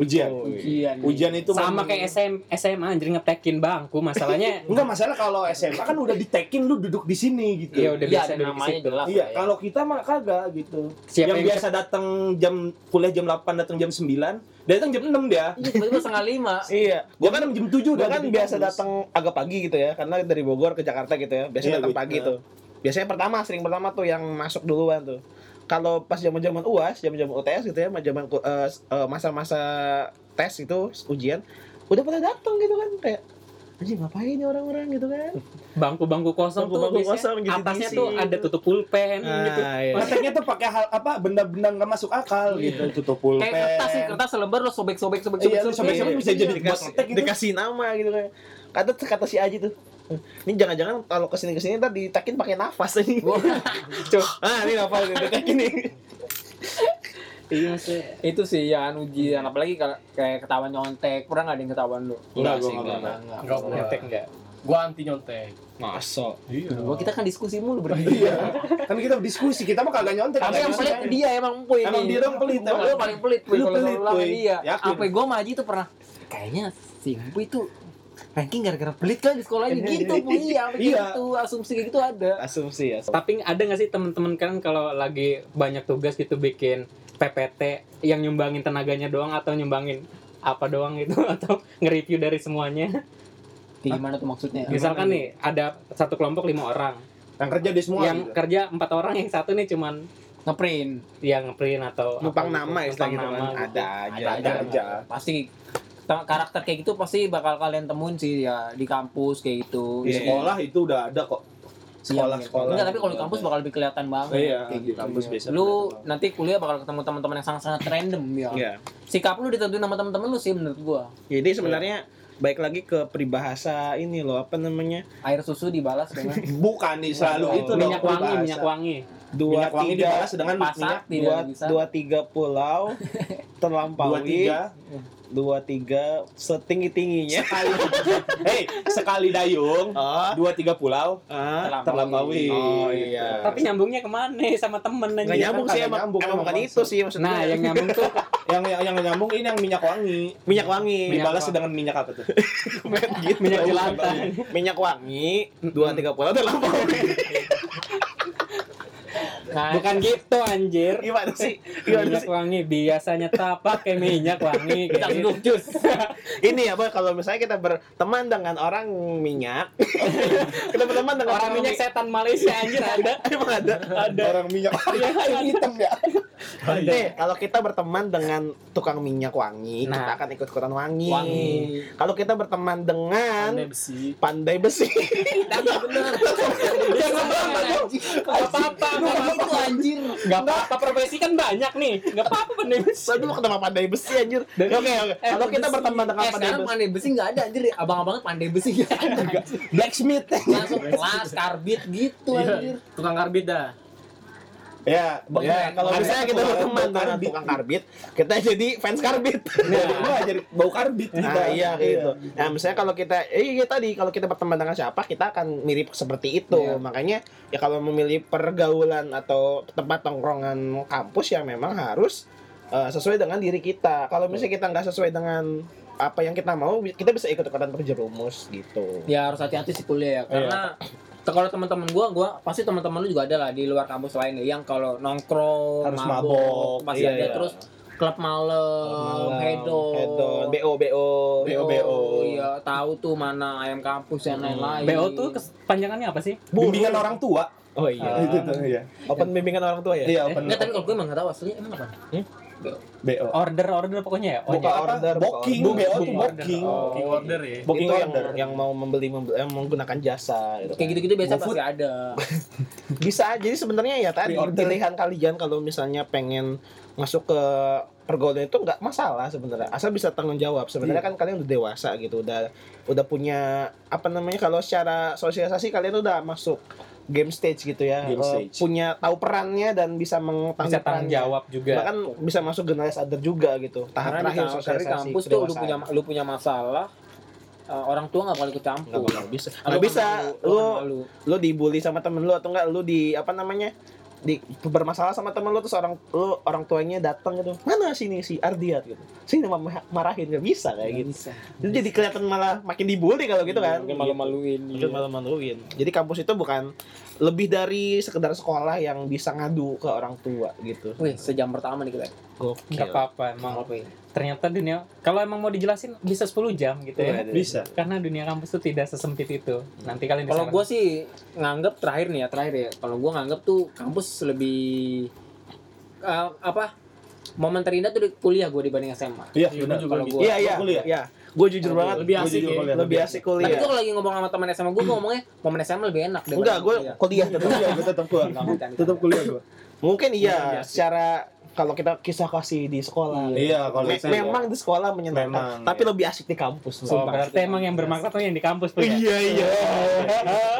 S3: Ujian.
S2: ujian
S3: Ujian itu
S4: sama kayak SM, SMA anjir ngetekin bangku masalahnya
S3: Enggak masalah kalau SMA kan udah ditekin lu duduk di sini gitu.
S4: Iya, udah
S2: Iya,
S4: biasa
S2: namanya jelas
S3: Iya,
S2: ya.
S3: kalau kita mah kagak gitu.
S4: Siapa
S3: yang
S4: yang
S3: biasa datang jam kuliah jam 8 datang jam 9, datang jam 6 dia.
S2: Iya, setengah lima
S1: Iya,
S3: Gua kan jam 7
S1: Gua
S3: udah
S1: kan biasa datang agak pagi gitu ya, karena dari Bogor ke Jakarta gitu ya. Biasanya
S3: Iya,
S1: datang pagi tuh. Biasanya pertama, sering pertama tuh yang masuk duluan tuh. Kalau pas zaman-zaman UAS, zaman-zaman UTS gitu ya, zaman eh, eh, masa-masa tes itu ujian, udah pada datang gitu kan kayak anjing ngapain nih orang-orang gitu kan.
S4: bangku-bangku kosong tuh
S1: Bangku-bangku
S4: biasanya
S1: kosong jadi
S4: atasnya
S1: diisi
S4: tuh ada
S1: gitu.
S4: tutup pulpen
S1: Nah,
S4: gitu
S1: iya.
S3: Tuh pakai hal apa benda-benda nggak masuk akal gitu, tutup pulpen.
S2: kayak kertas sih kertas selembar lo sobek sobek sobek
S3: Iya,
S2: sobek
S3: sobek-sobek bisa jadi buat
S1: dikasih,
S3: gitu.
S1: dikasih nama gitu kan. Kata kata si Aji tuh. Ini jangan-jangan kalau ke sini ke sini ntar ditekin pakai nafas ini. ah ini nafas ditekin nih.
S4: iya sih
S2: Itu sih yang ujian apalagi kalau kayak ketahuan nyontek. Pernah nggak ada yang ketahuan lu?
S3: Enggak,
S1: sih,
S3: gua enggak.
S1: enggak.
S5: Enggak
S4: nggak
S5: pernah.
S4: nyetek nggak
S5: Gua anti nyontek.
S1: Masa?
S5: Iya.
S2: Gua kita kan diskusi mulu berdua.
S3: Iya. Kan kita diskusi, kita mah kagak nyontek.
S2: Tapi yang pelit
S3: nyontek.
S2: dia emang Puy
S3: Emang dia dong pelit,
S2: Lu-. Lu paling pelit Puy
S3: Lu pelit, Puy. Yakin.
S2: Apa gua sama Aji tuh pernah kayaknya si Puy tuh ranking gara-gara pelit kan di sekolahnya gitu Puy. Iya,
S3: Iya.
S2: gitu. Asumsi kayak gitu ada.
S1: Asumsi ya.
S4: tapi ada nggak sih teman-teman kan kalau lagi banyak tugas gitu bikin PPT yang nyumbangin tenaganya doang atau nyumbangin apa doang gitu atau nge-review dari semuanya
S2: Kayak gimana tuh maksudnya?
S4: misalkan nih ada satu kelompok lima orang
S3: Yang kerja di semua.
S4: yang
S3: gitu.
S4: kerja empat orang yang satu nih cuman
S2: ngeprint.
S4: yang print atau
S1: Numpang
S4: gitu,
S1: nama istilah
S4: numpang
S1: gitu kan.
S4: nama gitu.
S1: Ada aja.
S2: ada aja,
S3: aja.
S2: pasti karakter kayak gitu pasti bakal kalian temuin sih ya di kampus kayak gitu
S3: Di sekolah itu udah ada kok. Sekolah
S2: Iya,
S3: sekolah.
S2: enggak tapi kalau di kampus bakal lebih kelihatan banget
S3: Iya,
S2: kayak
S3: di
S2: gitu.
S3: kampus biasa.
S2: lu nanti kuliah bakal ketemu teman-teman yang sangat-sangat random ya
S1: Iya.
S2: sikap lu ditentuin sama teman-teman lu sih menurut gua
S1: Jadi sebenarnya baik lagi ke peribahasa ini loh apa namanya
S2: air susu dibalas dengan
S3: Bukan nih selalu itu dong,
S4: minyak wangi
S3: peribahasa.
S4: minyak wangi
S1: dua
S3: Minyak wangi
S1: tiga
S3: dibalas dengan minyak
S1: dua
S2: tidak bisa.
S1: dua tiga pulau
S3: dua
S1: terlampaui
S3: tiga
S1: dua tiga setinggi tingginya
S3: sekali. Hei sekali dayung
S1: oh
S3: dua tiga pulau
S1: ah.
S3: terlampaui
S1: Oh, iya.
S4: tapi nyambungnya ke mana sama temen
S1: nggak nyambung
S3: kan
S1: sih emang,
S3: nyambung,
S1: emang bukan itu sih maksudnya.
S4: Nah yang nyambung tuh
S3: yang yang yang nyambung ini yang minyak wangi.
S1: Minyak wangi.
S3: Dibalas
S4: wangi.
S3: dengan minyak apa tuh?
S1: Gitu.
S4: minyak jelantah
S1: minyak wangi dua tiga pulau terlampaui
S2: nah,
S4: bukan gitu anjir.
S1: Gimana sih? Gimana
S4: minyak
S1: sih?
S4: wangi biasanya tak pakai minyak wangi
S2: kita
S4: kayak gitu.
S2: jus
S1: ini apa kalau misalnya kita berteman dengan orang minyak kita berteman dengan
S4: orang minyak setan Malaysia anjir ada.
S1: Emang ada?
S4: Ada.
S3: Orang minyak
S4: Iya,
S3: hitam ya?
S1: Nih, kalau kita berteman dengan tukang minyak wangi, kita
S4: Nah.
S1: akan ikut-ikutan wangi.
S2: Wangi.
S1: Kalau kita berteman dengan
S5: Pandai besi.
S1: pandai besi,
S2: bener.
S4: Jangan apa-apa, gak apa-apa.
S2: Itu anjir
S4: Gak apa-apa, profesi kan banyak nih. Gak apa-apa bener.
S1: saya dulu kenapa pandai besi anjir? Oke, oke. Kalau kita berteman dengan
S2: eh
S1: pandai
S2: sekarang
S1: besi,
S2: pandai besi nggak ada anjir abang-abang pandai besi nggak ada
S3: blacksmith
S2: langsung kelas karbit gitu anjir
S5: Iya. Tukang karbit dah.
S3: Ya
S1: ya kalau
S3: ada
S1: misalnya kita berteman dengan tukang karbit, kita jadi fans karbit.
S3: Nah, gua jadi bau karbit kita.
S1: Nah, iya gitu. Nah, misalnya kalau kita eh iya tadi kalau kita berteman dengan siapa, kita akan mirip seperti itu.
S2: Iya.
S1: Makanya ya kalau memilih pergaulan atau tempat tongkrongan kampus ya memang harus eh, sesuai dengan diri kita. Kalau misalnya kita nggak sesuai dengan apa yang kita mau, kita bisa ikut ikutan terjerumus gitu.
S2: ya harus hati-hati sih kuliah ya karena te- kalau teman-teman gua gua pasti teman-teman lu juga ada lah di luar kampus lain ya yang kalau nongkrong
S3: Harus mabok.
S2: pasti
S1: Iya,
S2: ada
S1: iya.
S2: terus klub malam, hedon,
S1: hedon, BO BO.
S3: BO, BO.
S2: iya tahu tuh mana ayam kampus dan lain-lain
S4: BO tuh kepanjangannya apa sih?
S3: bimbingan orang tua
S1: Oh iya.
S3: itu tuh ya
S1: Open bimbingan orang tua ya?
S3: iya open
S2: Enggak, tapi kalau gue emang nggak tahu aslinya emang apa
S3: BO
S4: Order-order pokoknya ya? Oh,
S1: Buka order, buka
S3: Booking,
S1: order.
S3: BO tuh
S4: Booking
S3: booking.
S4: order.
S5: Booking order ya.
S3: Booking
S1: itu yang
S3: order.
S1: yang mau membeli, membeli yang menggunakan jasa gitu
S2: kayak
S1: kan.
S2: gitu-gitu biasa pasti ada
S1: bisa aja jadi sebenarnya ya tadi pilihan kalian kalau misalnya pengen masuk ke pergaulan itu nggak masalah sebenarnya asal bisa tanggung jawab sebenarnya kan kalian udah dewasa gitu udah udah punya apa namanya kalau secara sosialisasi kalian udah masuk game stage gitu ya.
S3: Game
S1: Eh,
S3: stage.
S1: punya tahu perannya dan bisa mengetahui
S4: bisa tanggung jawab juga.
S1: bahkan bisa masuk generasi other juga gitu. Tahap
S2: karena
S1: terakhir
S2: karena di
S1: sosialisasi
S2: kampus tuh lu punya lu punya masalah eh, orang tua nggak boleh ikut campur
S1: nggak bisa.
S2: Lu
S1: nggak bisa. lu
S2: kan malu.
S1: lu dibully sama temen lu atau enggak lu di apa namanya di bermasalah sama temen lu terus orang lu orang tuanya datang gitu. Mana sini si Ardiat gitu? Sini marahin nggak bisa kayak gitu.
S2: bisa
S1: itu jadi kelihatan malah makin dibully kalau gitu kan.
S2: Mungkin malu-maluin
S1: mungkin malu maluin jadi kampus itu bukan lebih dari sekedar sekolah yang bisa ngadu ke orang tua gitu.
S2: Wih, sejam pertama nih kita.
S1: gokil.
S4: Gak apa-apa emang.
S2: Apa ya?
S4: Ternyata dunia kalau emang mau dijelasin bisa 10 jam gitu ya.
S3: Bisa.
S4: Karena dunia kampus tuh tidak sesempit itu. Nanti kalian bisa
S2: Kalau gue sih nganggep terakhir nih ya terakhir ya. Kalau gue nganggep tuh kampus lebih eh, apa momen terindah tuh di kuliah gue dibanding SMA.
S3: Iya,
S5: Iya,
S3: benar.
S5: juga
S3: Kalau
S5: gitu.
S1: iya iya
S3: gua kuliah.
S1: iya gue jujur banget
S5: Lebih asik
S3: jujur
S5: ya.
S3: kuliah.
S1: lebih asik
S2: Tapi
S1: kuliah
S2: gue kalau lagi ngomong sama teman SMA gue ngomongnya momen SMA lebih enak
S1: enggak gue
S2: kuliah.
S1: kuliah tetap
S3: Kuliah gua tetap kuliah gua.
S1: mungkin
S5: Lebih
S1: iya
S5: asik.
S1: secara kalau kita kisah kasih di sekolah
S3: Iya, kalau
S1: Me-
S3: saya-
S1: memang di sekolah menyenangkan,
S3: Memang,
S1: tapi
S3: iya.
S1: lebih asik di kampus.
S4: Oh,
S1: sumpah.
S4: berarti emang yang bermaksud tuh yang di kampus Pul, ya?
S1: Iya iya.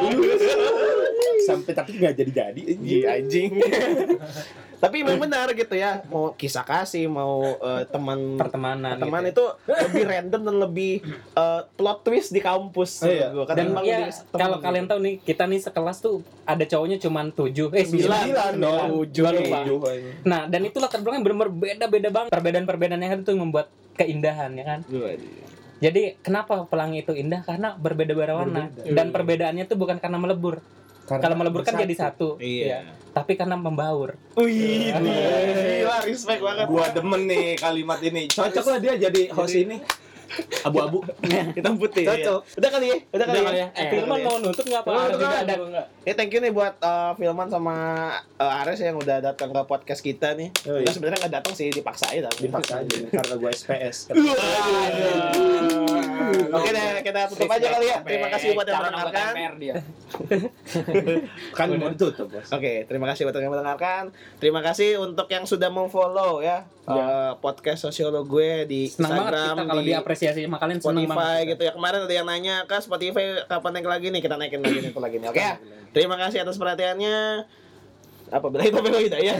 S3: sampai tapi nggak jadi-jadi.
S1: Iya anjing. Tapi memang benar gitu ya. Mau kisah kasih, mau eh, teman
S4: pertemanan
S1: teman
S4: gitu.
S1: itu lebih random dan lebih eh, plot twist di kampus.
S3: Iya.
S1: Gua
S4: dan ya kalau
S1: gitu.
S4: kalian tahu nih kita nih sekelas tuh ada cowoknya cuman tujuh eh sembilan
S3: dong.
S4: Tujuh, lupa. nah dan itu latar belakangnya benar-benar beda-beda banget perbedaan-perbedaan yang tuh yang membuat keindahan ya kan jadi kenapa pelangi itu indah karena berbeda-beda warna dan perbedaannya tuh bukan karena melebur kalau melebur kan jadi satu
S1: Iya.
S4: ya. tapi karena membaur
S3: Wih,
S1: Gila, respect banget.
S3: gua demen nih kalimat ini. Cocok lah dia jadi host ini. Abu-abu.
S1: Hitam putih.
S3: Cocok.
S1: iya. Udah kali ya? Udah kali
S4: Udah
S1: ya?
S4: ya. Eh, Firman mau nutup nggak apa?
S1: Mau nutup
S4: Ada
S1: nggak?
S4: ada.
S5: Enggak.
S1: Ya thank you nih buat uh, Filman sama uh, Ares yang udah datang ke podcast kita nih.
S3: Oh, iya.
S1: Sebenarnya nggak datang sih, dipaksa aja. tapi.
S3: Dipaksa aja karena gua SPS.
S1: Oke deh, kita tutup aja kali ya. Terima kasih buat yang mendengarkan.
S3: Kan mau ditutup, Bos.
S1: Oke, terima kasih buat yang mendengarkan. Terima kasih untuk yang sudah memfollow ya uh, podcast sosiolog gue di
S4: Senang banget
S1: Instagram,
S4: kita kalau
S1: di
S4: diapresiasi sama kalian senang banget.
S1: Spotify gitu ya. Kemarin ada yang nanya, "Kak, Spotify kapan naik lagi nih?" Kita naikin lagi nih, itu lagi nih. Oke ya. Terima kasih atas perhatiannya. Apa bila itu bela hidayah?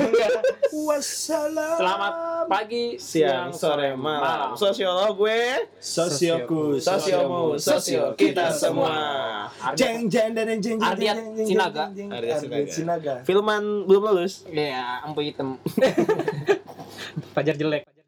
S3: Wassalam.
S2: Selamat pagi,
S1: Siang, sore, malam. Sosiolog gue,
S3: Sosioku,
S1: sosiomu, sosio kita semua.
S3: Jeng jeng dan jeng jeng.
S2: Ardiat Sinaga.
S3: Ardiat Sinaga.
S1: Filman belum lulus.
S2: Iya, ampu hitam.
S4: Fajar jelek.